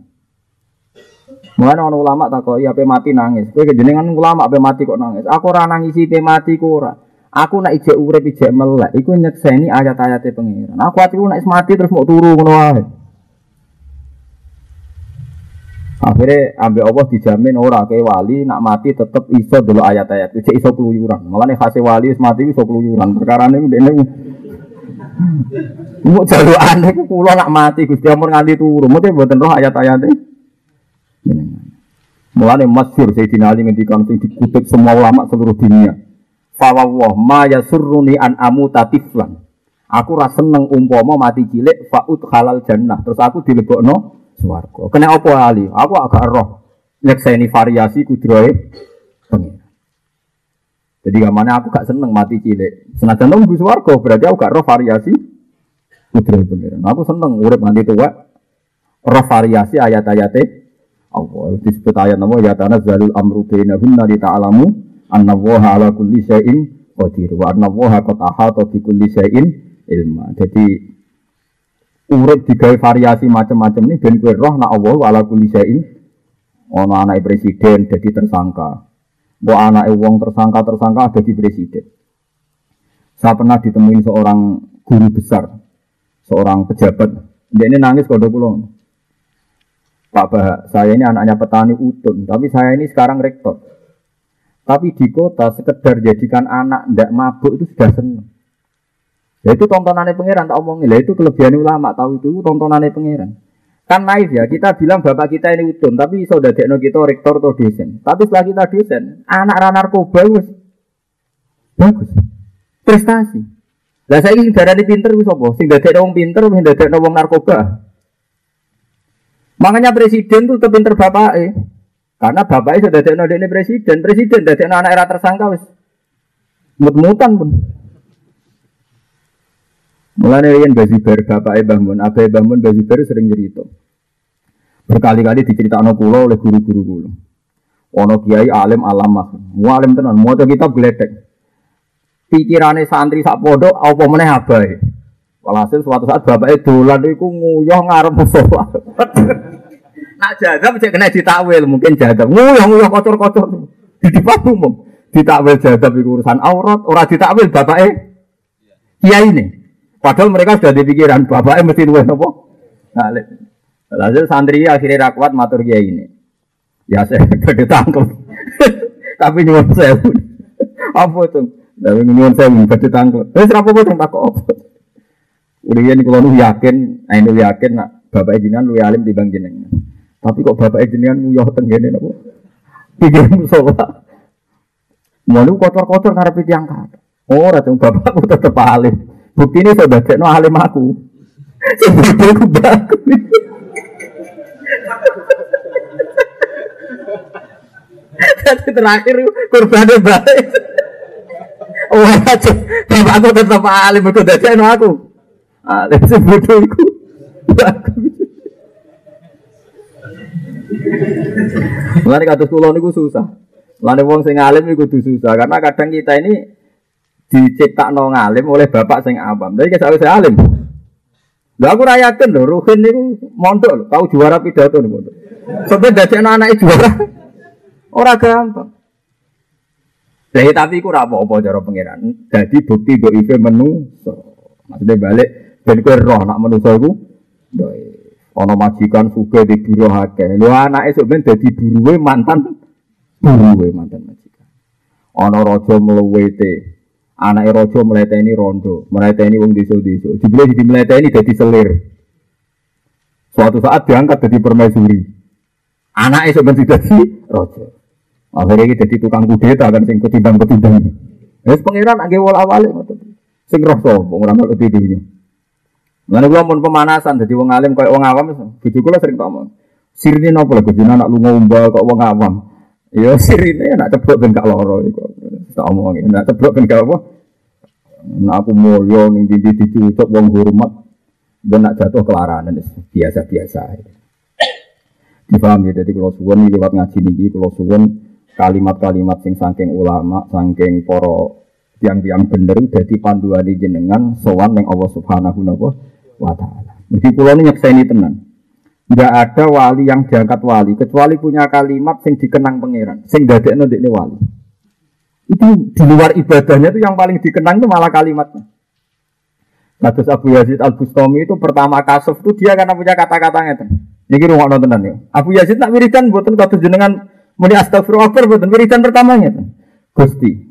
Mulane ana ulama takoki ape mati nangis. Kowe jenengan ulama ape mati kok nangis. Aku ora nangisi pe mati ku ora. Aku nak ijek urip ijek melek iku nyekseni ayat-ayate pangeran. Aku atiku nek mati terus mau turu ngono. Akhirnya ambil Allah dijamin ora kayak wali nak mati tetep iso dulu ayat-ayat. Cek iso keluyuran. Malah nih hasil wali mati iso keluyuran. Perkara ini udah ini Mau jalur aneh pulau nak mati Gusti Amor nganti turu. Mungkin buatan roh ayat-ayatnya. Mulane masyhur Sayyidina Ali ngendikan sing dikutip semua ulama seluruh dunia. Fawwah ma yasurruni an amu tatiflan. Aku rasa seneng umpama mati cilik faut halal jannah. Terus aku dilebokno swarga. Kena apa ali? Aku agak roh nyekseni variasi kudrohe pengen. Jadi gamane aku gak seneng mati cilik. Senajan nunggu swarga berarti aku gak roh variasi kudrohe pengen. Aku seneng urip nganti tua roh variasi ayat-ayate Allah disebut ayat nama ya tanazzalul amru bainahunna li ta'lamu anna Allaha ala kulli syai'in qadir wa anna Allaha qad ahata bi kulli syai'in ilma. Jadi urip digawe variasi macam-macam ini ben kowe roh nak Allah ala kulli syai'in ono anak presiden jadi tersangka. Mbok anak wong tersangka tersangka ada di presiden. Saya pernah ditemuin seorang guru besar, seorang pejabat. Dia ini nangis kalau pulang. Pak Bah, saya ini anaknya petani utun, tapi saya ini sekarang rektor. Tapi di kota sekedar jadikan anak ndak mabuk itu sudah senang. Ya itu tontonannya pangeran tak omongin. Lah itu kelebihan ulama tahu itu tontonannya pangeran. Kan naif ya, kita bilang bapak kita ini utun, tapi iso dadekno kita rektor atau dosen. Tapi setelah kita dosen, anak anak narkoba wis bagus. Prestasi. Lah saya ingin darah pinter wis apa? Sing dadekno wong pinter, sing dadekno wong narkoba. Makanya presiden tuh terpinter bapak eh. Karena bapak sudah dadekno ini presiden, presiden dadekno anak era tersangka wis mut-mutan pun. Mulane riyen Bazibar bapake Mbah Mun, abahe Mbah Mun Bazibar sering cerita. Berkali-kali diceritakno kula oleh guru-guru kula. Ono kiai alim alamah, mualim tenan, maca kitab gledek. Pikirane santri sak pondok apa meneh abahe. Walhasil suatu saat bapaknya dolan iku nguyah ngarep musola. <laughs> Nak jadab cek kena ditakwil, mungkin jadab. Nguyah-nguyah kotor-kotor. Di depan umum. Ditakwil jadab iku urusan aurat, ora ditakwil bapaknya kiai ini. Padahal mereka sudah dipikiran bapaknya mesti luwes nopo. Nah, Lalu santri akhirnya rakwat matur kiai ini. Ya saya <laughs> gede tangkel. <laughs> Tapi nyuwun saya. Apa itu? Tapi nyuwun saya gede tangkel. Terus apa kok tak kok? Udah ini kalau nu yakin, nah ini yakin nak bapak jenengan lu alim di bang jenengan. Tapi kok bapak jenengan nguyah tenggene nopo? Pikir musola. Mau kotor-kotor ngarep tiang kata. Oh, racun bapakku tetep alim. Bukti ini sudah cek no alim aku. Sebut aku bagus. Tapi terakhir kurbannya baik. Oh, aja. Bapak aku tetap alim itu udah cek no aku. Alim sebut aku bagus. Mulane kados kula niku susah. Mulane wong sing alim kudu susah karena kadang kita ini diciptakno ngalim oleh bapak sing awam. Tapi kisah saya alim. Lah aku ra yakin lho, Ruhin niku mondok lho, tau juara pidato niku. Sampai dadekno anake juara. <laughs> Ora gampang. Jadi tapi ku ora apa-apa cara pangeran. Jadi bukti ife menu. Maksudnya balik ben kowe roh nak manusa iku ana majikan suge di buruh akeh. Lho anake sok ben dadi buruhe mantan buruhe mantan majikan. Ana raja mluwete anak rojo meleteni rondo, meleteni wong desa-desa. Dibeli di meleteni jadi selir. Suatu saat diangkat jadi permaisuri. Anak itu sebenarnya jadi rojo. Akhirnya ini jadi tukang kudeta kan sing ketimbang ketimbang. Wes pangeran agak wal awal sing roh sapa ora ono videonya. Lan kula mun pemanasan dadi wong alim koyo wong awam bojo kula sering ngomong. Sirine napa lho anak lunga umbal kok wong awam. Ya sirine nak ceblok ben gak loro iku. Tak omongin, nak ceblok ben gak apa. Nak aku mulya ning ndi dicucuk wong hormat dan nak jatuh kelaranan biasa-biasa. Dipaham ya, jadi kalau suwon lewat ngaji niki, kalau suwon kalimat-kalimat sing saking ulama, saking poro tiang-tiang bener jadi panduan di jenengan sowan yang Allah Subhanahu wa taala. Mesti kula ini nyekseni tenan. Tidak ada wali yang diangkat wali kecuali punya kalimat sing dikenang pangeran, sing dadekno ndekne wali. Itu di luar ibadahnya itu yang paling dikenang itu malah kalimatnya. Kasus Abu Yazid Al Bustami itu pertama kasus itu dia karena punya kata-katanya itu. Niki rungokno tenan ya. Abu Yazid nak wiridan mboten kados jenengan muni astagfirullah mboten wiridan pertamanya. Gusti.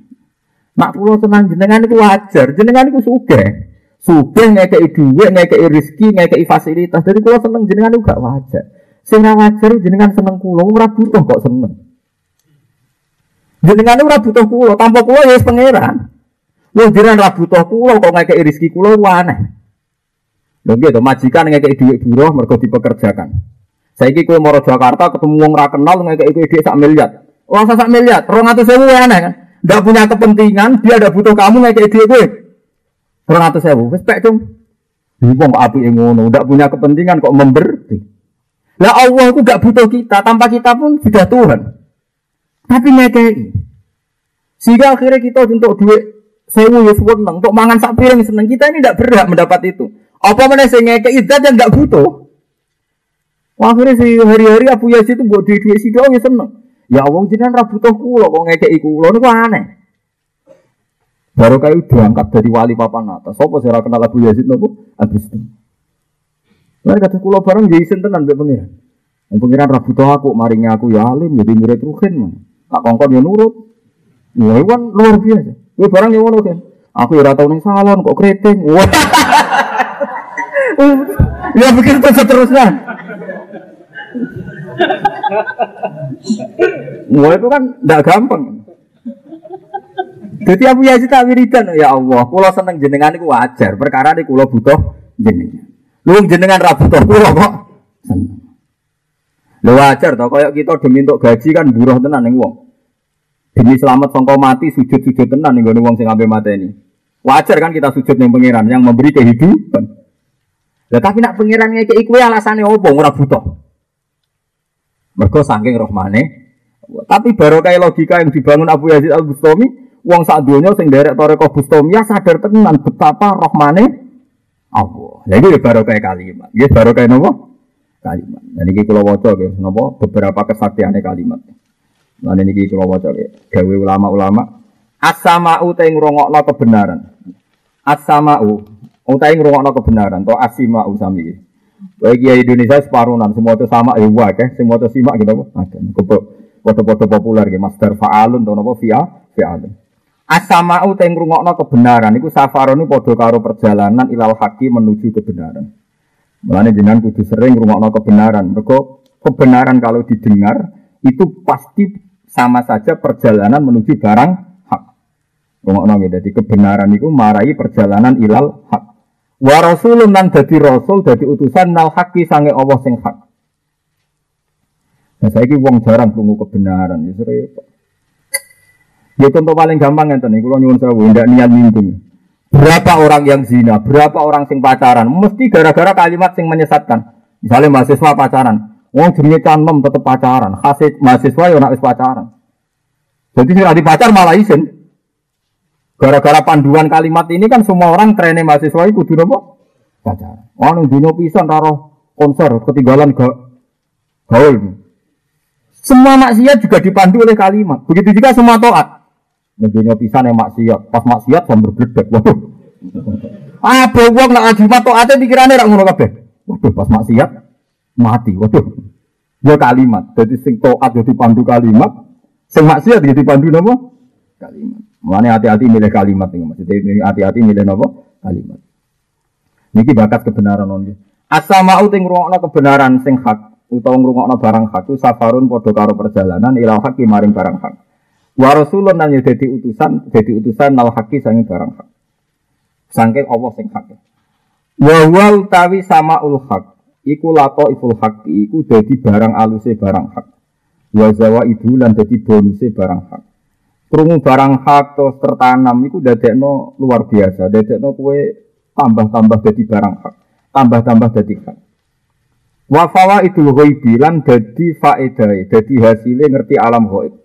Nak pulau tenang jenengan itu wajar, jenengan itu sugih. Sugih ngekei dhuwit, ngekei rezeki, ngekei fasilitas. Jadi pulau seneng jenengan itu gak wajar. Sing wajar jenengan seneng pulau, ora butuh kok seneng. Jenengan ora butuh pulau, tanpa pulau ya pangeran. Wong jenengan ora butuh pulau kok ngekei rezeki kula aneh. Lho gitu, majikan ngekei duit buruh mergo dipekerjakan. Saiki kowe moro Jakarta ketemu wong kenal ngekei kowe dhuwit sak miliar. Ora sak miliar, 200.000 aneh kan. Ndak punya kepentingan, dia ada butuh kamu ngekei dhuwit kowe. 200.000 wis pek dong. Wong kok apike ngono, ndak punya kepentingan kok memberi. Lah Allah itu gak butuh kita, tanpa kita pun sudah Tuhan. Tapi ngekei. Sehingga akhirnya kita untuk duit sewu ya seneng, untuk mangan sak piring seneng. Kita ini tidak berhak mendapat itu. Apa mana sing ngeke idat yang nggak butuh? Wah, akhirnya si hari-hari Abu Yazid itu buat duit duit si doang ya seneng. Ya Allah jenengan ra butuh kula kok ngeke kula niku aneh. Baru kayu diangkat dari wali papan atas. Sopo sih kenal Abu Yazid nopo? Habis itu. Mereka kata kula bareng jadi isin tenan mbek pengiran. Wong pengiran ra butuh aku, maringnya aku ya alim, jadi murid ruhin mah. Tak kongkon ya nurut. Ya kan luar biasa. Kowe barang yang ngono kan. Aku ya tau ning salon kok keriting. Wah. <laughs> ya terus seterusnya. Wah itu kan tidak gampang. Jadi Abu Yazid tak wiridan, ya Allah, kulo seneng jenengan itu wajar, perkara ini kulo butuh jenengan. Lu jenengan ra butuh kulo kok seneng. Lu wajar toh, kayak kita demi untuk gaji kan buruh tenan ning wong. Demi selamat songko mati sujud-sujud tenan ning gone wong sing ampe ini. Wajar kan kita sujud ning pangeran yang memberi kehidupan. Lah tapi nak pangeran ngekeki kuwi alasane opo ora butuh. Mergo saking rohmane. Tapi baru kayak logika yang dibangun Abu Yazid Al Bustami, uang saat dunia sing derek Toreko Bustami ya sadar tenan betapa rohmane Allah. Jadi baru kayak kalimat. Ya baru kayak nopo kalimat. Dan ini kalau wajah guys, nopo beberapa kesaktiannya kalimat. Nah ini kalau wajah guys, gawe ulama-ulama. As-sama'u te ngrungokno kebenaran. As-sama'u Utai ngrungokno kebenaran, to asima usami. Bagi Indonesia separuhan, semua itu sama ya wae, semua itu simak gitu apa? Ada. Foto-foto populer gitu, master fa'alun to napa fi'a fi'alun. Asama utai ngrungokno kebenaran iku safarone padha karo perjalanan ilal haki menuju kebenaran. Mulane jenengan kudu sering ngrungokno kebenaran. Mergo kebenaran kalau didengar itu pasti sama saja perjalanan menuju barang hak. Rungokno jadi kebenaran itu marai perjalanan ilal hak. Wa rasulun nan dadi rasul dadi utusan nal haki sange Allah sing hak. Nah, saya wong jarang krungu kebenaran, ya repot. Ya contoh paling gampang ngeten iki kula nyuwun sewu ndak niat nyinggung. Berapa orang yang zina, berapa orang sing pacaran, mesti gara-gara kalimat sing menyesatkan. Misalnya mahasiswa pacaran, wong jenenge canem tetep pacaran, hasil mahasiswa yo nak pacaran. Jadi sing pacar malah izin. Gara-gara panduan kalimat ini kan semua orang trennya mahasiswa itu kudu nopo pacaran. Oh dino pisan karo konser ketinggalan gak gaul. Semua maksiat juga dipandu oleh kalimat. Begitu juga semua toat. Dino pisan yang maksiat, pas maksiat sambil berdebat. Waduh. Ah, wong nak ajimat toate pikirane rak ngono kabeh. Waduh, pas maksiat mati. Waduh. Ya kalimat. Jadi sing toat jadi pandu kalimat, sing maksiat jadi pandu nopo? Kalimat. Mulanya hati-hati milih kalimat nih, maksudnya hati-hati milih nopo kalimat. Niki bakat kebenaran nongi. Asama uting rungokno kebenaran sing hak utawa ngrungokno barang hak itu safarun padha karo perjalanan ila haki maring barang hak. Wa rasulun nan dadi utusan, dadi utusan nal haki sanging barang hak. Sangking Allah sing hak. Wa wal tawi sama ul hak. Iku lato iful hak, iku dadi barang aluse barang hak. Wa zawa idu lan dadi bonuse barang hak krungu barang hak terus tertanam itu dadekno luar biasa dadekno kue tambah-tambah jadi barang hak tambah-tambah jadi hak wa fawaidul ghaibi lan dadi faedah dadi hasilnya ngerti alam ghaib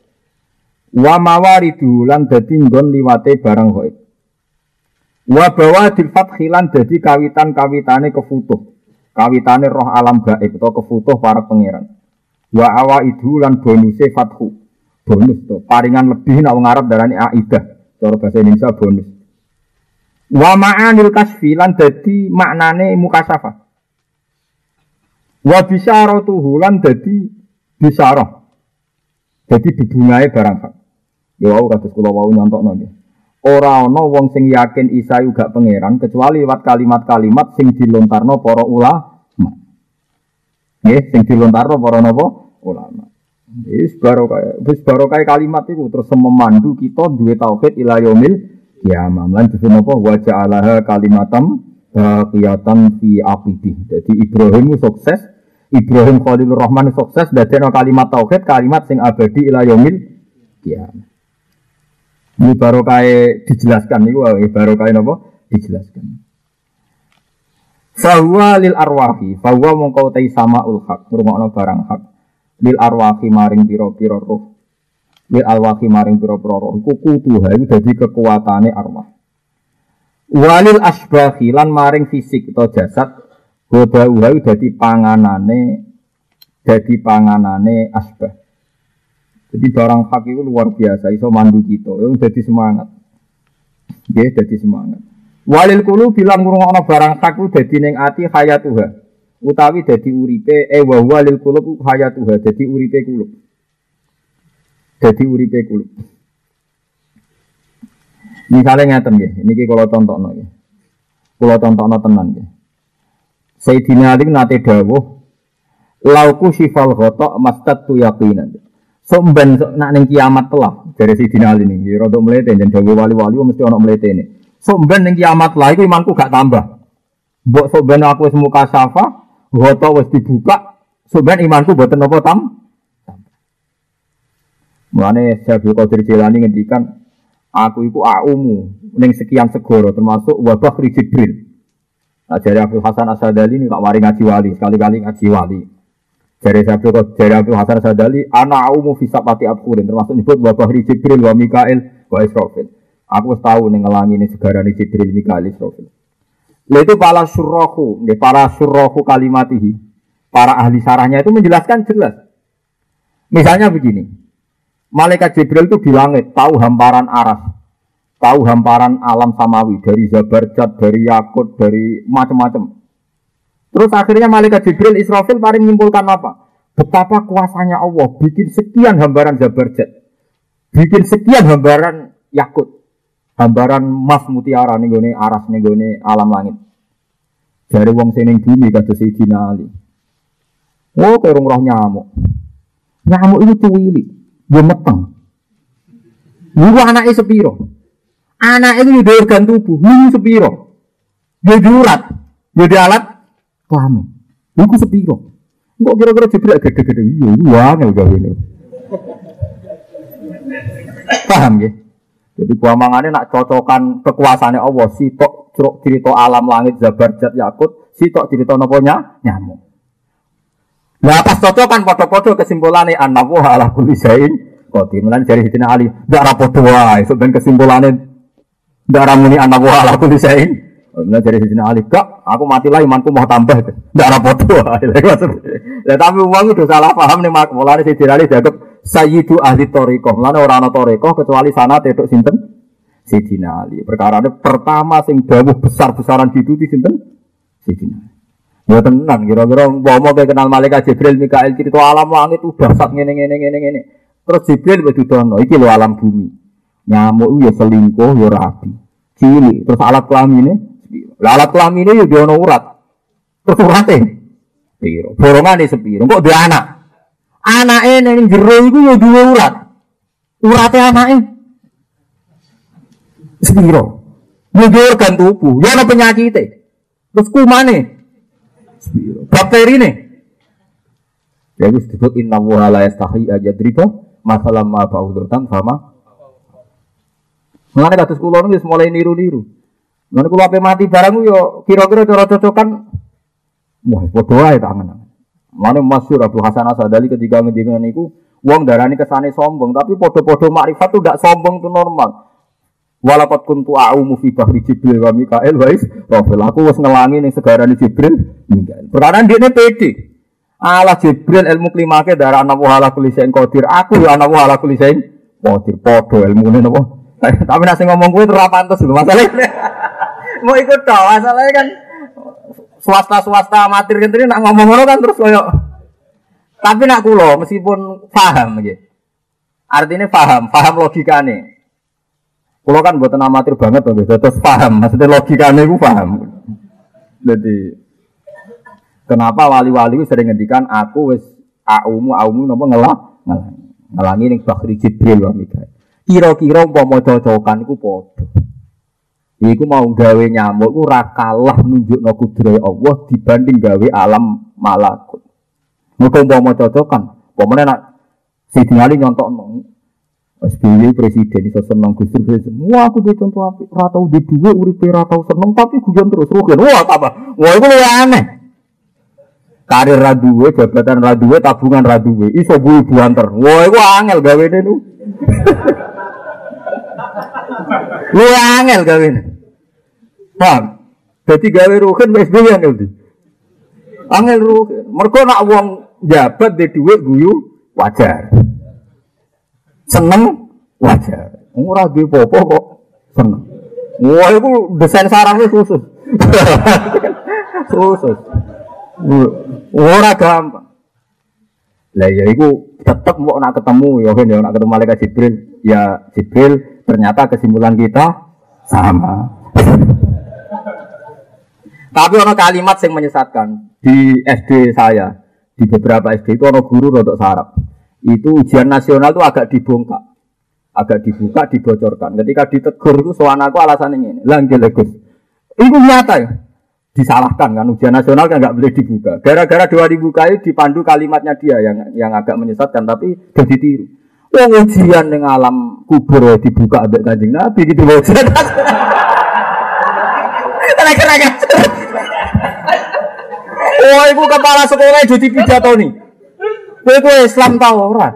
wa mawaridu lan dadi nggon liwate barang ghaib wa bawadil fathi lan dadi kawitan-kawitane kefutuh. Kawitane roh alam gaib atau kefutuh para pangeran. Wa awaidu lan bonuse fathu. Bonus tuh paringan lebih nak wong Arab darani aidah cara bahasa Indonesia bonus. Wa ma'anil kasfi lan dadi maknane mukasafa Wa bisyaratuhu lan dadi bisyarah. Dadi bebungahe barang. Ya wau kados kula wau nyontokno nggih. Ora ana wong sing yakin Isa juga pangeran kecuali lewat kalimat-kalimat sing dilontarno para ulama. Nggih, sing dilontarno para napa? Ulama. Wis barokah, wis barokah kalimat iku terus memandu kita duwe tauhid ila yaumil kiamah. Lan disebut apa? Wa ja'alaha kalimatam baqiyatan fi aqibi. Jadi Ibrahim sukses, Ibrahim Khalilur Rahman sukses dadekno kalimat tauhid, kalimat sing abadi ila yaumil kiamah. Ini baru kaya dijelaskan wah baru kaya nopo dijelaskan. Fahuwa lil arwahi, fahuwa mongkau tei sama ul hak, rumah barang hak. Lil arwahi maring piro piro roh, lil arwahi maring piro piro roh. Iku kutuha itu jadi kekuatannya arwah. Walil asbahi lan maring fisik atau jasad, goda uha jadi panganane, jadi panganane asbah. Jadi barang hak itu luar biasa, iso mandu kita, itu jadi semangat. Ya, jadi semangat. Walil kulu bilang ngurung barang hak itu jadi neng ati hayatuha. Utawi jadi uripe, eh wa walil kulu hayatuha, jadi uripe kulu. Jadi uripe kulu. Misalnya ngeten ya, ini kalau contoh ya. Kalau contoh tenan ya. Sayyidina Ali nate dawuh, lauku sifal ghotok mastad tu yakinan. Sok ben sok nak ning kiamat telah dari si dinal ini. Ya rada mlete jan dawe wali-wali mesti ana ini. Sok ben ning kiamat lah iku imanku gak tambah. Mbok sok ben aku wis muka safa, goto wis dibuka, sok ben imanku mboten napa tam. Mulane Syekh Qadir Jilani ngendikan aku iku aumu ning sekian segoro termasuk wabah Jibril. Nah, dari Abdul Hasan Asadali ini tak mari ngaji wali, sekali-kali ngaji wali. Dari Abdul dari Abdul Hasan Sadali, anak aumu pati abkurin termasuk nyebut wabah Jibril wa Mikael wa Israfil. Aku tahu nih ngelangi nih segara nih Jibril Mikael Israfil. Itu para surrohu, para surrohu kalimatihi, para ahli sarahnya itu menjelaskan jelas. Misalnya begini, Malaikat Jibril itu di langit tahu hamparan aras, tahu hamparan alam samawi dari Zabarjat, dari Yakut, dari macam-macam. Terus akhirnya malaikat Jibril Israfil paling menyimpulkan apa? Betapa kuasanya Allah bikin sekian hambaran Zabarjat. Bikin sekian hambaran Yakut. Hambaran emas mutiara nih gone aras nih gone alam langit. Dari wong seneng bumi kata si Ali. Oh, kayak roh nyamuk. Nyamuk itu cuwili, dia meteng. Niku anaknya sepiro. Anak itu di organ tubuh, niku sepiro. Dia diurat, dia alat kelamin. Iku sepiro? Enggak kira-kira Jibril gede-gede. Iya, iya, udah ini. Paham ya? Jadi buamangannya nak cocokan kekuasaannya Allah, sitok ceruk cerita alam langit zabarjat yakut, sitok cerita noponya nyamuk. Nah pas cocokan foto-foto kesimpulannya an-nabu ala kulli syai'in qadir. Mulane dari Sidina Ali, ndak ra padha wae, kesimpulannya ra muni an-nabu ala kulli syai'in Nah dari sini Ali, kak, aku mati lah imanku mau tambah. Tidak ada foto. Ya, tapi uang itu salah paham nih mak. Mulai si Ali dianggap sayyidu ahli toriko. Mulai orang toriko kecuali sana tedok sinten. Sidina Ali. Perkara ini pertama sing dawuh besar-besaran gitu di sinten. Sidina Ali. Ya tenang, kira-kira mau kayak kenal malaikat Jibril, Mikael cerita alam langit udah sak ngene ngene ngene ngene. Terus Jibril wis didono, iki lho alam bumi. Nyamuk ya selingkuh ya rapi. Cilik, terus alat kelamin ini Lalat kelamin ini dia ono urat. Terus urate piro? Borongane sepiro? Kok dia anak? Anake ning jero iku ya duwe urat. Urate anake sepiro? Ya duwe organ tubuh, ya ana penyakit. Terus kumane? Sepiro? Bakteri nih. Ya wis disebut inna wa la yastahi ajadriba masalah ma ba'udatan sama. Mengenai kados kula niku mulai niru-niru. Lalu kalau apa mati barang yo kira-kira cara cocokan, wah berdoa ya tangan. Mana masyur Abu Hasan Asadali ketika ngendikan itu, uang darah ini kesane sombong, tapi podo-podo makrifat tuh tidak sombong tuh normal. Walaupun kuntu a'umu fi bahri Jibril wa Mikael wais, Rafil aku wis ngelangi ning segarane Jibril Mikael. Dia ini pede. Allah Jibril ilmu klimake darah anak wahala kulisain kodir. Aku ya anak wahala kulisain kodir. Podo ilmu ini napa. <laughs> Tapi nasi ngomong gue pantas dulu masalahnya mau ikut toh masalahnya kan swasta-swasta amatir ngene nak ngomong ngono kan terus koyo tapi nak kulo meskipun paham gitu. Artinya paham, paham logikane. Kulo kan buatan amatir banget loh, terus paham, maksudnya logikane gue paham. Jadi kenapa wali-wali sering ngendikan aku wis aumu aumu nopo ngelah ngelangi ngelangi Bakri Jibril wa Mikael. Kira-kira umpama cocokan iku padha. Iku mau gawe nyamuk iku ora kalah nunjukno kudrohe Allah dibanding gawe alam malakut. Muga umpama cocokan, umpamane nak Sidin Ali nyontokno SBY presiden iso seneng Gus Dur Wah aku duwe contoh apik, ora tau di dhuwit uripe ora tau seneng tapi guyon terus rugen. Wah tambah. Wah iku luwih aneh. Karir ra duwe, jabatan ra duwe, tabungan ra duwe, iso buwi buanter. Wah iku angel gawene nu. <laughs> Luwih angel gawene. Paham? Jadi gawe rugen SBY angel di. Angel rugen. Mergo nak wong jabat di dhuwit guyu wajar seneng wajar. Ora duwe apa kok seneng. Wah, itu desain sarangnya khusus. <laughs> khusus. Ora gampang. Lah ya iku tetep mau nak ketemu ya kan ya nak ketemu malaikat Jibril. Ya Jibril ternyata kesimpulan kita sama. <laughs> Tapi ono kalimat yang menyesatkan di SD saya, di beberapa SD itu ono guru rodok sarap. Itu ujian nasional itu agak dibongkar agak dibuka dibocorkan. Ketika ditegur itu soal aku alasan ini. Langgil legus itu nyata ya. Disalahkan kan ujian nasional kan nggak boleh dibuka. Gara-gara dua dibuka itu dipandu kalimatnya dia yang yang agak menyesatkan tapi jadi tiru Oh ujian dengan alam kubur ya dibuka ada kanjeng Nabi gitu ujian. <laughs> Wah, ibu kepala sekolah jadi pidato nih. Kowe Islam ta ora?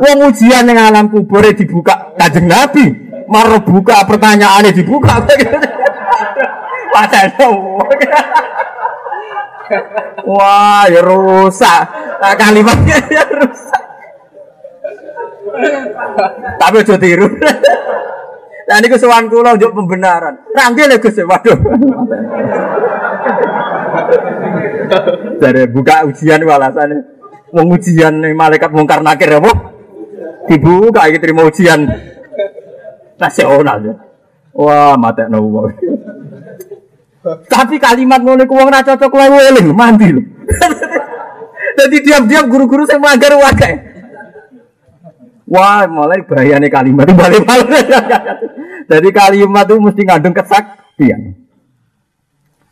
Wong ujian ning alam kubur dibuka Kanjeng Nabi, mar buka pertanyaannya dibuka. <laughs> Padahal <laughs> Wah, ya rusak. Nah, kalimatnya <laughs> ya rusak. Tapi aja tiru. Nah ini kesuwan kula untuk pembenaran. Ranggil ya Gus, waduh. Dari buka ujian alasannya wong ujian malaikat mungkar nakir apa? Dibuka iki terima ujian nasional. Ya. Wah, mata wong. Tapi kalimat ngono ku wong ra cocok eling mandi lho. <laughs> Jadi diam-diam guru-guru saya magar wakai. Wah, mulai bahayanya kalimat itu balik-balik. Jadi kalimat itu mesti ngandung kesaktian.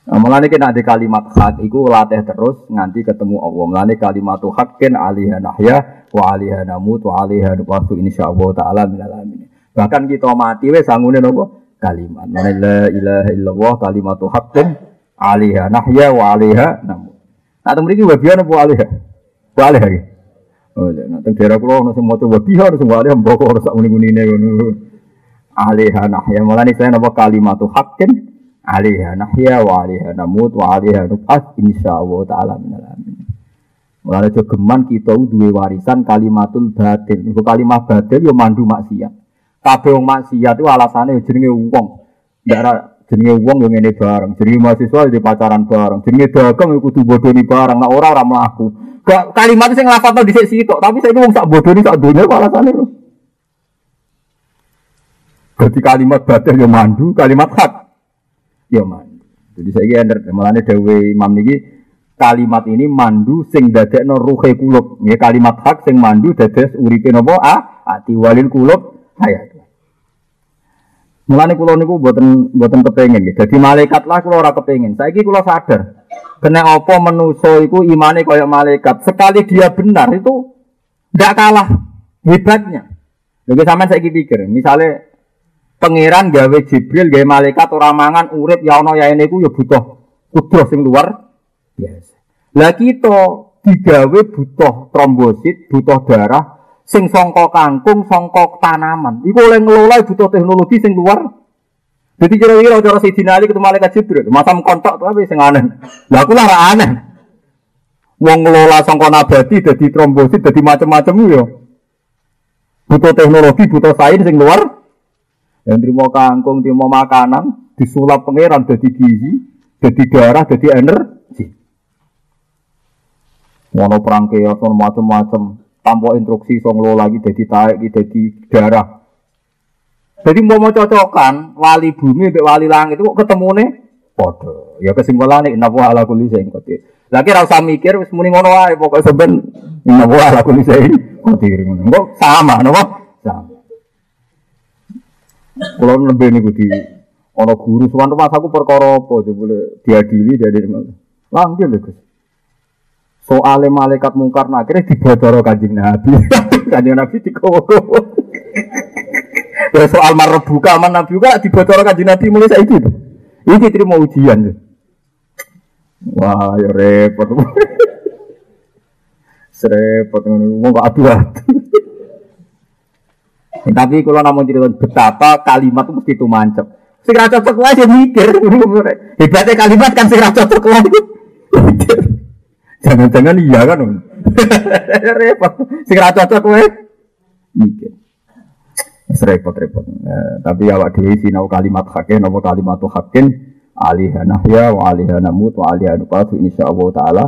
Nah, mulane kena di kalimat hak iku latih terus nganti ketemu Allah. Mulane kalimat haqqin alaiha nahya wa alaiha namut wa alaiha nubatu insyaallah taala minal alamin. Bahkan kita mati wis sangune napa? Kalimat. Mulane la ilaha illallah kalimatu haqqin alaiha nahya wa alaiha namut. Nah, teng mriki wabiyan apa alaiha? Wa alaiha. Oh, ya, nah daerah kula ono sing maca wabiyan sing wa alaiha mbok ora sak muni-munine ngono. Alaiha nahya. Mulane saya napa kalimatu haqqin alaiha nahya wa alaiha namut wa alaiha nub'at insyaallah taala minal amin. Mulane geman kita duwe warisan kalimatul batil. Iku kalimat batil yo mandu maksiat. Kabeh wong maksiat itu alasane jenenge wong. Ndak jenenge wong yo ngene bareng. Jenenge mahasiswa di pacaran bareng. Jenenge dagang iku kudu bodoni bareng. Nek ora ora mlaku. Gak kalimat sing lafadzno dhisik sitok, tapi saya wong sak bodoni sak donya alasane lho. Jadi kalimat batil yo mandu, kalimat hak ya mandu. Jadi saya ini malah dewe imam niki kalimat ini mandu sing no ruhe kulub. Ya kalimat hak sing mandu dades uripe napa ah ati walil kulub hayat. Mulane kula niku mboten mboten kepengin nggih. Dadi malaikat lah kula ora kepengin. Saiki kula sadar. Kena apa menuso iku imane kaya malaikat. Sekali dia benar itu ndak kalah hebatnya. Lha sampean saiki pikir, misalnya pangeran gawe Jibril gawe malaikat ora mangan urip ya ana ya ini ku ya butuh kudros sing luar biasa. Lah kita digawe butuh trombosit, butuh darah sing songkok kangkung, songkok tanaman. Iku oleh ngelola butuh teknologi sing luar. Jadi kira-kira cara si dinali ketemu malaikat Jibril, masam kontak tuh apa sing aneh. Lah aku lah aneh. Wong ngelola songkok nabati, jadi trombosit, jadi macam-macam yo. Butuh teknologi, butuh sains sing luar yang terima kangkung, terima makanan, disulap pangeran jadi gizi, jadi darah, jadi energi. Ngono perang keos, macam-macam, tanpa instruksi, song lagi jadi taek, jadi darah. Jadi mau mau cocokan wali bumi dengan wali langit kok ketemu nih podo. Ya kesimpulannya inna wa ala kulli syai'in qadir. Lagi ra usah mikir wis muni ngono wae pokoke seben inna wa ala kulli syai'in qadir ngono. Kok sama napa? Sama. Kulo nembe niku di ana guru sowan rumah aku perkara apa boleh diadili dari Langgil lho Gus. Soale malaikat mungkar nakire dibodoro kanjeng Nabi. <laughs> kanjeng Nabi dikowo-kowo. Ya soal marbuka aman Nabi juga dibocor kanjeng Nabi mulai itu. Ini terima ujian. Wah, ya repot. <laughs> Serepot ngono mau kok adu-adu. <laughs> Tapi kalau namun cerita betapa kalimat itu mesti itu mancep. Segera cocok lah ya mikir. <laughs> Hebatnya kalimat kan segera cocok. Jangan-jangan iya kan. Repot. Segera cocok lah. Mikir. Repot-repot. Eh, tapi awak dhewe sinau kalimat hakin napa kalimat hakin alihah nahya wa alihah namut wa alihah nufatu insyaallah taala.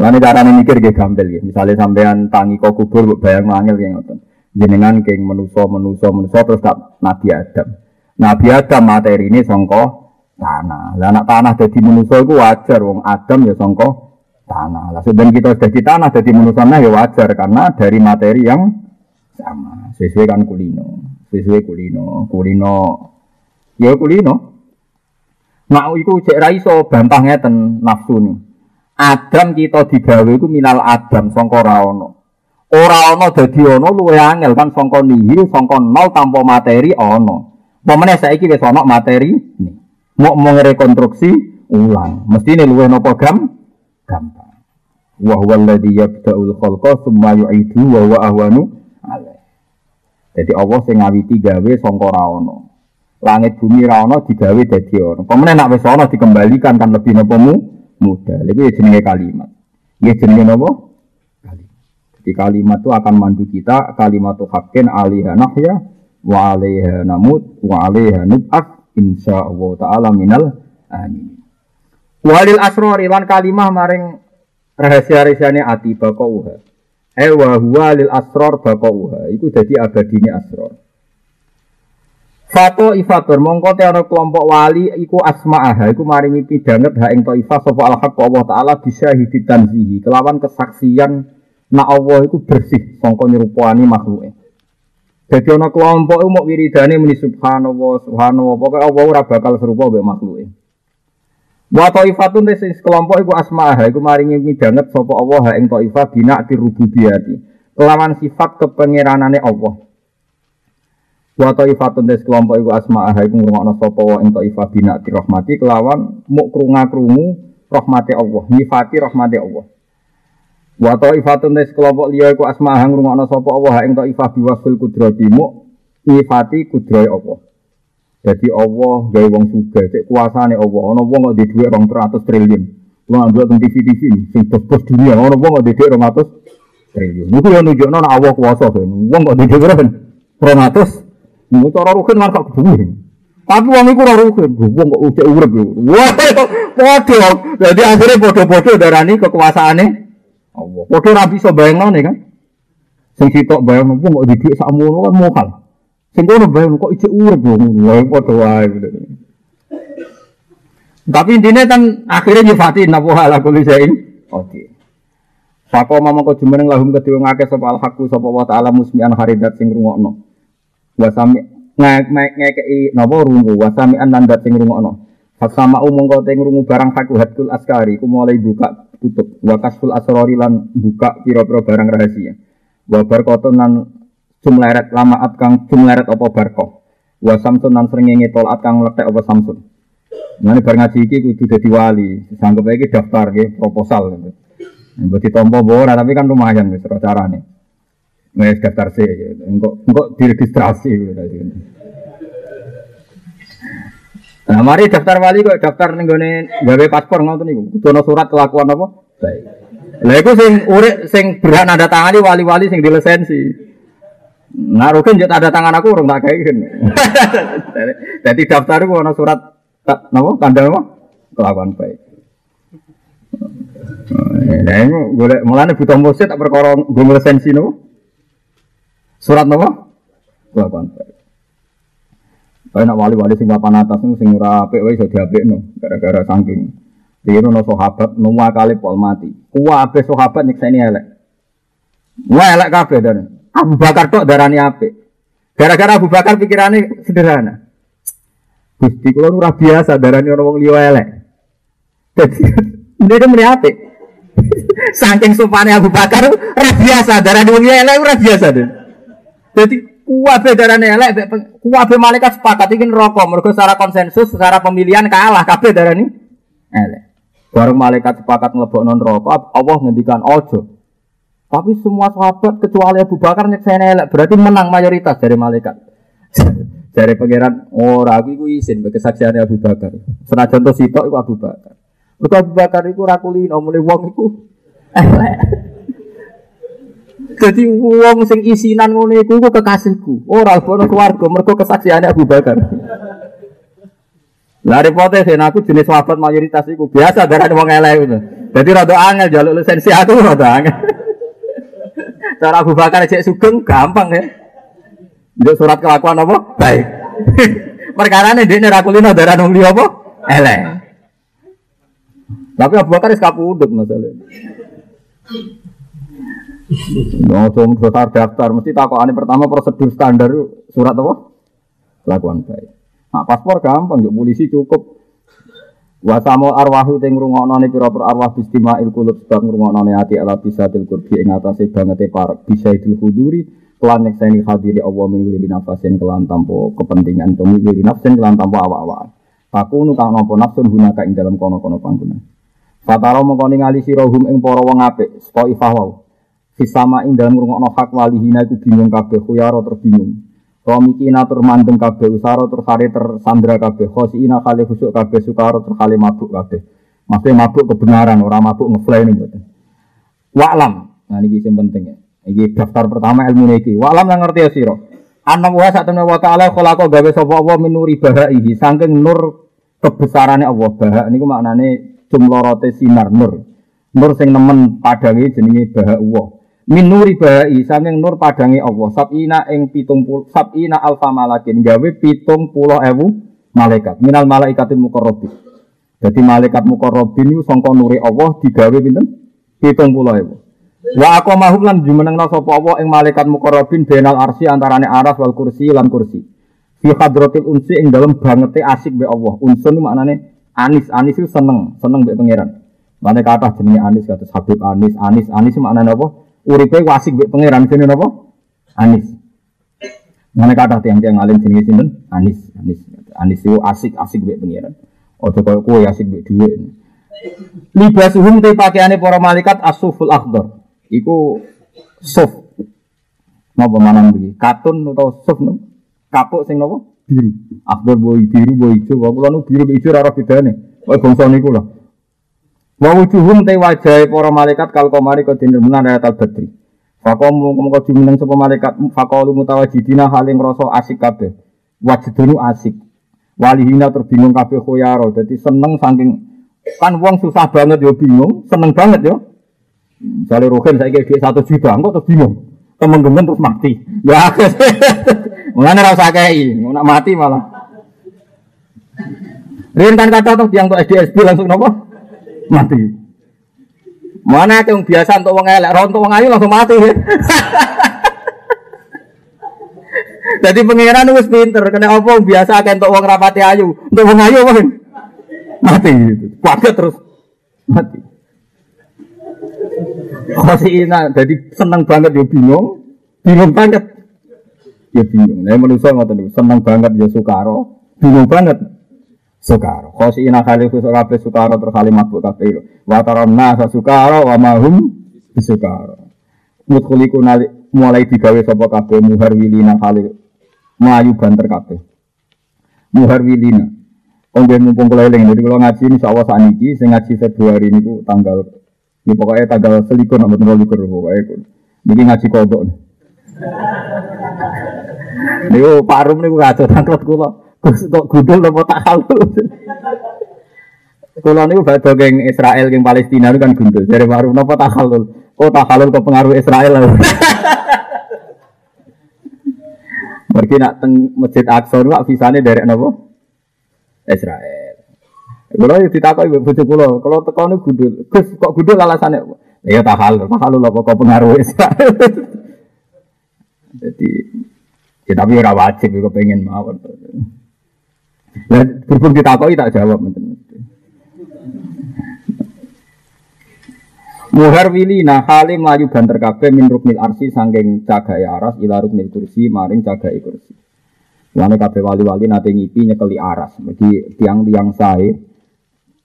Lan carane mikir nggih gampil nggih. Misale sampean tangi kok kubur bayang mangil nggih ngoten. Jenengan keng menuso menuso menuso terus tak Nabi Adam. Nabi Adam materi ini songko tanah. Lah anak tanah jadi menuso itu wajar wong Adam ya songko tanah. Lah sebenarnya kita sudah di tanah jadi menuso ya wajar karena dari materi yang sama. Sesuai kan kulino, sesuai kulino, kulino, ya kulino. Nah, itu cek raiso bantah ngeten nafsu nih. Adam kita digawe iku minal Adam sangka ora ana. Ora ana dadi ana luwe angel kan sangka nihil sangka nol tanpa materi ana. Pemene saiki wis ana materi nih. Mau mau rekonstruksi ulang. Mestine luwe napa gam? Gampang. Wa huwa alladhi yabda'ul khalqa yu'idu wa huwa ahwanu. Jadi Allah sing ngawiti gawe sangka ra ono. Langit bumi ra ono digawe dadi ono. Pemene nek wis ono dikembalikan kan lebih napa mu mudah. Iku ya jenenge kalimat. Ya jenenge napa? Kalimat. Jadi kalimat itu akan mandu kita kalimat itu hakin alaiha nahya wa alaiha namut wa alaiha nub'at insyaallah taala minal amin. Walil asrori lan kalimah maring rahasia-rahasiane ati bakauha. Eh wa huwa lil asror bakauha. Iku jadi abadine asror. Fato ifatur mongko te kelompok wali iku asma'aha iku maringi pidanget ha ing taifah sapa al haq Allah taala bisyahidi tanzihi kelawan kesaksian nak Allah iku bersih sangka nyerupani makhluke. Jadi ana kelompok mau wiridane muni subhanallah subhanallah pokoke Allah ora bakal serupa mbek makhluke. Wa taifatun sing kelompok iku asma'aha iku maringi midanget sapa Allah ha ing taifah bina dirububiyati. Kelawan sifat kepengeranane Allah. Wa taifatun des kelompok iku asma'aha iku ngrungokno sapa wa ing taifah bina dirahmati kelawan muk krunga-krungu rahmate Allah, nyifati rahmate Allah. Wa taifatun des kelompok liya iku asma'aha ngrungokno sapa Allah ing taifah biwasil kudrati muk nyifati Allah. Jadi Allah gawe wong suga, cek kuasane Allah. Ana wong kok di dhuwit 200 triliun. Wong ambil teng TV-TV sing bos-bos dunia, ana wong kok di dhuwit 200 triliun. Niku yo nunjukno nek Allah kuasa kan. Wong kok di dhuwit 200 Mau cara rukin kan gak keduwe. Tapi wong iku ora rukin. Wong kok ujek urip yo. Wah, padha. Jadi akhirnya padha-padha darani kekuasaane Allah. Padha ora bisa bayangno kan. Sing sitok bayangno wong kok di dhuwit sakmono kan mokal. Sing kono bayang kok ijek urip ngono. Wae padha wae. Tapi intinya kan akhirnya nyifati nabu ala kulli syai'in. Oke. Sapa mama kok jumeneng lahum kedhe ngake sapa al haqqu sapa wa ta'ala musmi'an haridat sing rungokno. Wasami ngekei napa rungu wasami an landat sing rungokno. Fasama umum kau teng rungu barang haku hatkul askari ku mulai buka tutup wa kasful asrori lan buka pira-pira barang rahasia. Wa barkoton lan jumleret lamaat kang jumleret apa barkoh. Wa samsun lan srengenge tolat kang letek apa samsun. Mane bar ngaji iki kudu dadi wali. Sanggep iki daftar nggih proposal gitu. Mbok ditampa ora tapi kan lumayan wis carane. Wes daftar sih, gitu. engkau engkau diregistrasi. Gitu. Nah, mari daftar wali kok daftar ning gone gawe paspor ngoten niku. Kudu ana surat kelakuan apa? Baik. Lah iku sing urip sing berhak nanda tangani wali-wali sing dilisensi. Rugen yo tanda tangan aku urung tak gawe. Jadi <laughs> daftar iku ana surat Tak napa kandang apa? Kelakuan baik. Nah, ini golek mulane butuh mursyid tak perkara nggo sensi napa? Surat napa? Kelakuan baik. Kayak nak wali-wali sing papan atas sing ora apik wae iso diapikno gara-gara saking Biru no sahabat nomor kali pol mati. Kuwabe sahabat nyekseni elek. Wah elek kabeh dan Abu Bakar tok darani apik. Gara-gara Abu Bakar pikirannya sederhana. Gusti kula ora biasa darani orang wong liya elek. Dadi ndek muni apik. Saking supane Abu Bakar ora biasa darani wong liya elek ora biasa deh. Jadi kuwabe darani elek kuwabe malaikat sepakat iki neraka mergo secara konsensus secara pemilihan kalah kabeh darani elek. Bareng malaikat sepakat ngelebok non rokok, Allah ngendikan ojo. Tapi semua sahabat kecuali Abu Bakar saya elek, berarti menang mayoritas dari malaikat. <laughs> dari pangeran, oh ragu iku izin kesaksian Abu Bakar. Senajan to sitok iku Abu Bakar. Mergo Abu Bakar iku ora kulino, mulai wong iku. Jadi <laughs> wong sing isinan ngono iku iku kekasihku. Ora bono keluarga mergo kesaksiannya Abu Bakar. <laughs> Lah repote sen aku jenis sahabat mayoritas iku biasa darah wong elek itu. Jadi rada angel jaluk lisensi aku rada angel. Cara Abu Bakar cek sugeng gampang ya. Njuk surat kelakuan apa? Baik. <laughs> Perkara ini dia nerakulino darah wong liya apa? Elek. Tapi Abu Bakar wis kapundhut masalah. Langsung daftar daftar mesti takokane pertama prosedur standar surat apa? Kelakuan baik. Nah, paspor gampang, yuk polisi cukup. Wasamo arwahu teng ngrungokno ne pira-pira arwah bistima il kulub sebab ngrungokno ne ati ala bisa til kurbi ing atase bangete para bisa idul huduri kelan nyekseni hadiri Allah min wili nafasin kelan tampo kepentingan to wili nafsin kelan tampo awak-awak. Takunu kang napa nafsun gunaka ing dalam kono-kono panggonan. Fataro mengko ningali sira hum ing para wong apik, sapa ifawau. Fisama ing dalam ngrungokno hak walihina iku bingung kabeh khuyaro terbingung. Komikina tur mandeng kabeh usaro tur hari tersandra kabeh khosina kali khusuk kabeh sukaro tur kali mabuk kabeh. Maksudnya mabuk kebenaran, orang mabuk ngefly ini buatan. Wa'lam, nah ini yang penting ya. Ini daftar pertama ilmu ini. Wa'lam yang ngerti ya siro. Anak wa saat temen wa ta'ala kholako gawe sopa Allah minuri bahaihi. Sangking nur kebesarannya Allah. Bahak ini maknanya jumlorote sinar nur. Nur sing nemen padangi jenenge bahak Allah minuri bahai sanging nur padangi Allah. Sabina ing pitung puluh sabina alfa malakin. Gawe pitung puluh ewu malaikat. Minal malaikatin mukorobin jadi malaikat mukorobin itu songkon nuri Allah digawe pinten? Pitung puluh ewu. Wa aku mahum lan jumeneng sapa Allah ing malaikat mukorobin benal arsi antarane aras wal kursi lan kursi. Fi hadratil unsi ing dalem bangete asik be Allah. Unsun maknane anis. Anis itu seneng. Seneng be pangeran. Mana kata jenenge Anis kata Habib Anis. Anis Anis maknane apa uripe wasik mbek pangeran sini napa? Anis. Mana kata tiang-tiang alim sini sinten? Anis, Anis. Anis itu asik-asik mbek pangeran. Ojo koyo kowe asik mbek dhuwit. Libasuhum te pakaiane para malaikat asuful akhdar. Iku suf. Napa manang iki? Katun atau suf no? Kapuk sing napa? Biru. Akhdar boy biru boy ijo. Kula nu biru ijo ora bedane. Kaya bangsa niku lah. Wa wujuhum te wajahe para malaikat kal komari kodine menan ayat al badri. Fakom mongko jumeneng sapa malaikat faqalu mutawajjidina haling rasa asik kabeh. Wajdunu asik. Walihina terbingung kabeh khoyaro. Dadi seneng saking kan wong susah banget yo bingung, seneng banget yo. Misalnya Rohin saya kayak satu juta, kok terus bingung. Temen gemen terus mati. Ya, <laughs> mulanya rasa kayak nak mati malah. Rintan kata tuh yang tuh SDSB langsung nopo mati. Mana yang biasa untuk wong elek, untuk wong ayu langsung mati. <laughs> Jadi pengiran wis pinter, kena apa biasa kan untuk wong rapati ayu, untuk wong ayu apa? Mati. Kaget terus mati. Masih ina, jadi seneng banget ya bingung, bingung banget. Ya bingung. Nah, manusia ngoten seneng banget ya sukaro, bingung banget. Sukaro. Ina khali khusuk kabeh sukaro terus khali mabuk kabeh. Wa taramna sa sukaro wa mahum bisukaro. Mutkuliku nali mulai digawe sapa kabeh muhar wilina khali melayu banter kabeh. Muhar wilina. Kongge mumpung kula eling jadi kalau ngaji insyaallah saat ini sing ngaji Februari niku tanggal ini pokoknya tanggal selikur nomor nol likur pokoknya niki ngaji kodok. <laughs> Niku Pak Rum niku kacau tangklet kula. Kok gudul apa tak halul. Kulo niku badhe geng Israel geng Palestina itu kan gundul. Dari baru napa tak halul. Oh tak halul kok pengaruh Israel. Pergi nak teng Masjid Aqsa niku visane dari napa? Israel. Kulo ditakoki bojo kulo, kulo teko niku gundul. Gus kok gundul alasane? Ya tak halul, tak apa kok pengaruh Israel. Jadi ya tapi ora wajib kok pengen mawon. Lah berhubung ditakoki tak jawab menten. Muhar wili nah hale mlayu banter kabeh min ruknil arsi sangking cagahe aras ila ruknil kursi maring cagahe kursi. Lane kabeh wali-wali nate ngipi nyekeli aras. Bagi tiang-tiang sae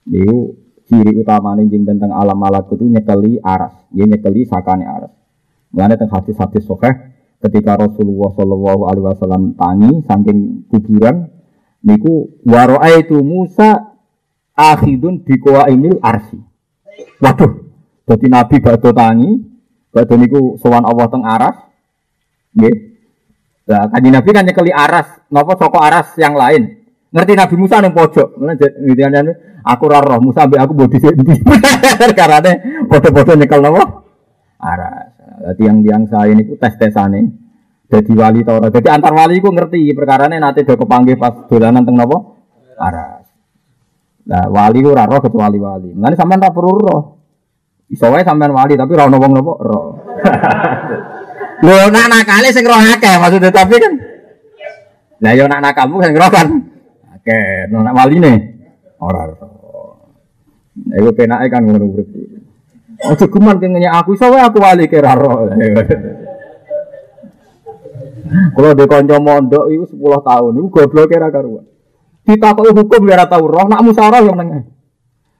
niku ciri utamane jeng tentang alam malakut itu nyekeli aras. Dia nyekeli sakane aras. Lane teng hadis-hadis sahih ketika Rasulullah Shallallahu alaihi wasallam tangi saking kuburan niku itu Musa akhidun biqaimil arsi. Waduh, jadi Nabi badhe tangi, badhe niku sowan Allah teng aras. Nggih. Lah kanjeng Nabi kan nyekeli aras, napa saka aras yang lain. Ngerti Nabi Musa nang pojok. Ngene aku ora roh Musa ambek aku bodi sik ndi. <laughs> Karane padha-padha nyekel napa? Aras. Dadi yang tiang saya niku tes-tesane. Jadi wali ta ora. Jadi antar wali ku ngerti perkarane nate do kepanggih pas dolanan teng napa? Aras. Nah, wali ku ora roh kecuali wali. Mulane sampean tak perlu roh. Iso wae sampean wali tapi ora ono wong nopo ro. <laughs> Lho nak nakale sing roh akeh maksudnya tapi kan. Lah yo nak kamu sing roh kan. Akeh, nak waline ora ro. Nah, iku penake kan ngono urip. Ojo guman kengenya aku iso aku wali ke ro. <laughs> Kalau di konco mondok itu 10 tahun, itu goblok kira karuan. Ditakoki hukum biar tahu roh, nak musyawarah yang nengah.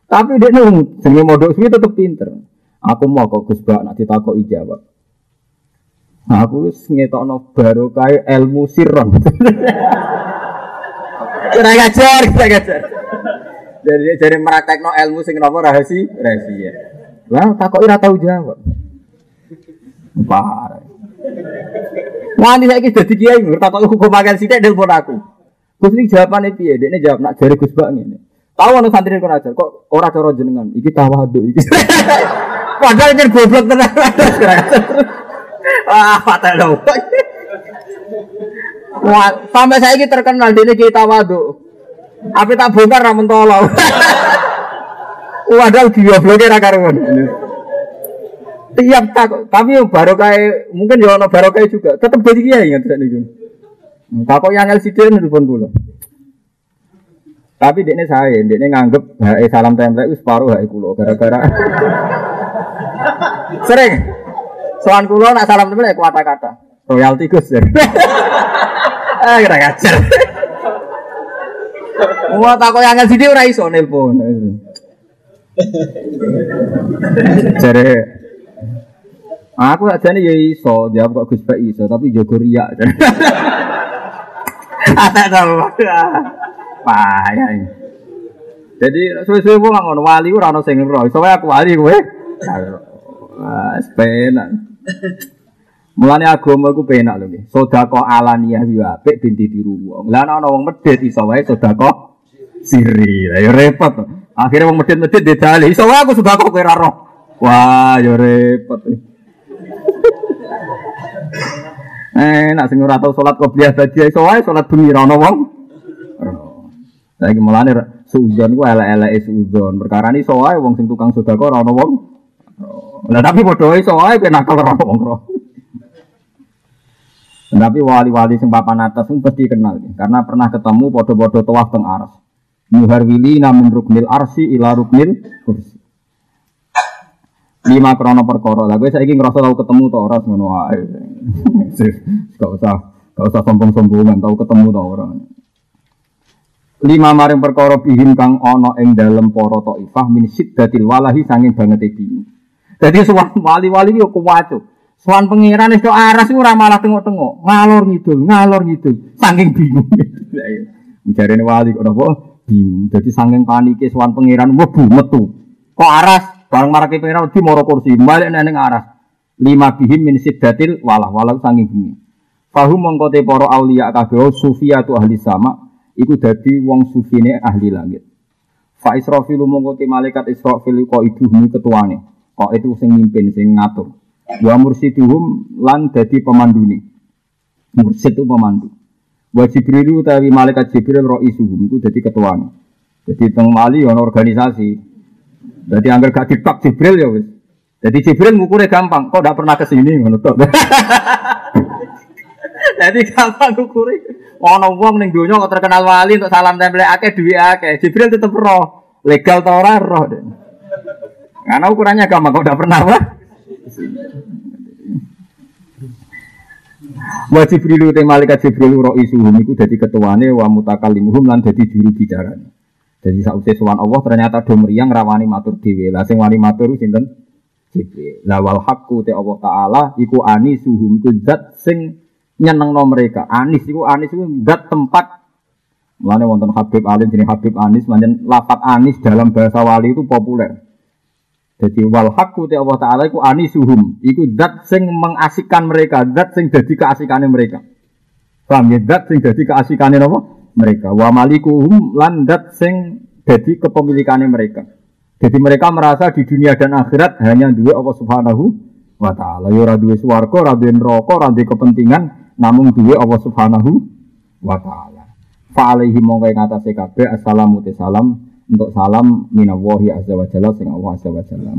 Tapi dia nung jenenge modok suwi tetep pinter. Aku mau kok Gus nak ditakoki jawab. Nah, aku ngetokno baru kae ilmu sirron. <laughs> Kira ngajar, kira ngajar. Jadi jadi meraktekno ilmu sing napa rahasia, rahasia. Lah takoki ora tau jawab. Parah. Wani saiki dadi kiai ngerti takoki hukum akal sithik nelpon aku. Gus iki jawabane piye? Dekne jawab nak jare Gus Bak ngene. Tahu anu santri kau ajar, kok ora cara jenengan, iki tawadu iki. <laughs> Padahal ini goblok tenan. Wah, patah dong. Wah, sampai saya ini terkenal dia kita wadu. Apa tak bongkar ra mentolo. <laughs> Padahal gobloknya ra karuan. Tiap tak, tapi baru kayak mungkin ya ono baru kayak juga. Tetap jadi kiai ingat tidak nih. Takut yang LCD nelfon gue. Tapi dia saya, dia nganggep hai salam tempel itu separuh hai kulo gara-gara <laughs> sering soal kulo nak salam tempel ya kata-kata royalti gus ya. <laughs> ah kira ngajar. Wah takut yang ngasih dia udah iso nelpon. <laughs> Jadi aku aja nih ya iso jawab kok gus iso tapi jogo riak. <laughs> Ada tahu. payah. Jadi suwe-suwe wong ngono wali ora ono sing ro. Iso aku wali kowe. Wah, penak. Mulane agama iku penak lho nggih. Sedekah alaniyah yo apik ben ditiru wong. Lah ana wong medhit iso wae sedekah siri. Lah yo repot. Akhirnya wong medhit-medhit dedali. Iso wae aku sedekah kowe ora roh. Wah, yo repot. Eh, nak sing ora tau salat qobliyah tadi iso wae salat bengi ora ono wong. Saya mulane suudzon ku elek-eleke suudzon. Perkara ini soalnya wong sing tukang sedekah ora ono wong. Lah tapi padha wae soalnya ben nakal ora wong ro. Tapi wali-wali sing papan atas pun pasti kenal karena pernah ketemu padha-padha tawaf teng aras. Muharwili namun ruknil arsi ila ruknil kursi. Lima krono perkara. Lah kowe saiki ngerasa tau ketemu to ora ngono wae. <laughs> Gak usah gak usah sombong-sombongan tau ketemu to ora lima maring perkara bihim kang ana ing dalem para taifah min siddatil walahi sanging banget bingung. Dadi suwan wali-wali yo kuwacu. Suwan pangeran wis aras ora malah tengok-tengok, ngalor ngidul, ngalor ngidul, saking bingung. <laughs> Jarene wali kok napa? Bingung. Dadi saking panike suwan pangeran mlebu metu. Kok aras bareng marake pangeran di moro kursi, balik nang aras. Lima bihim min siddatil walah, walah sanging bingung. Fahum mongko te para auliya kabeh sufiyatu ahli sama iku dadi wong sufine ahli langit. Fa Israfil mongko te malaikat Israfil kok iduhmu ketuane. Kok itu sing mimpin sing ngatur. Wa mursiduhum lan dadi pemandune. Mursid itu pemandu. Wa Jibril utawi malaikat Jibril ro isuhum iku dadi ketuane. Jadi teng wali ana organisasi. Jadi anggar gak dipak Jibril ya wis. Jadi Jibril ngukurnya gampang, kok tidak pernah ke sini tok. <laughs> Jadi gampang ngukuri. Ono wong ning donya kok terkenal wali untuk salam tempel akeh duwe akeh. Jibril tetep roh. Legal ta ora roh. Karena ukurannya gampang kok tidak pernah wah. Wa Jibril te malaikat Jibril ro isuhum iku dadi ketuane wa mutakallimuhum lan dadi juru bicara. Jadi sausé sowan Allah ternyata do mriyang rawani matur dhewe. Lah sing wani matur sinten? Jibril. Lah wal haqqu te Allah taala iku anisuhum iku zat sing nyenengno mereka. Anis iku anis iku zat tempat Mulane wonten Habib Alim jeneng Habib Anis, manjen lafat Anis dalam bahasa wali itu populer. Jadi wal haqqu te Allah taala iku anisuhum, iku zat sing mengasikkan mereka, zat sing dadi keasikane mereka. Paham ya? Zat sing dadi keasikane napa? Mereka. Wa malikuhum lan zat sing dadi kepemilikane mereka. Jadi mereka merasa di dunia dan akhirat hanya dua Allah Subhanahu wa taala. Ya ora duwe swarga, ora duwe neraka, duwe kepentingan, namun dua Allah Subhanahu wa taala. Fa alaihi mongko ing assalamu te salam untuk salam minallahi azza wa jalla sing Allah azza wa jalla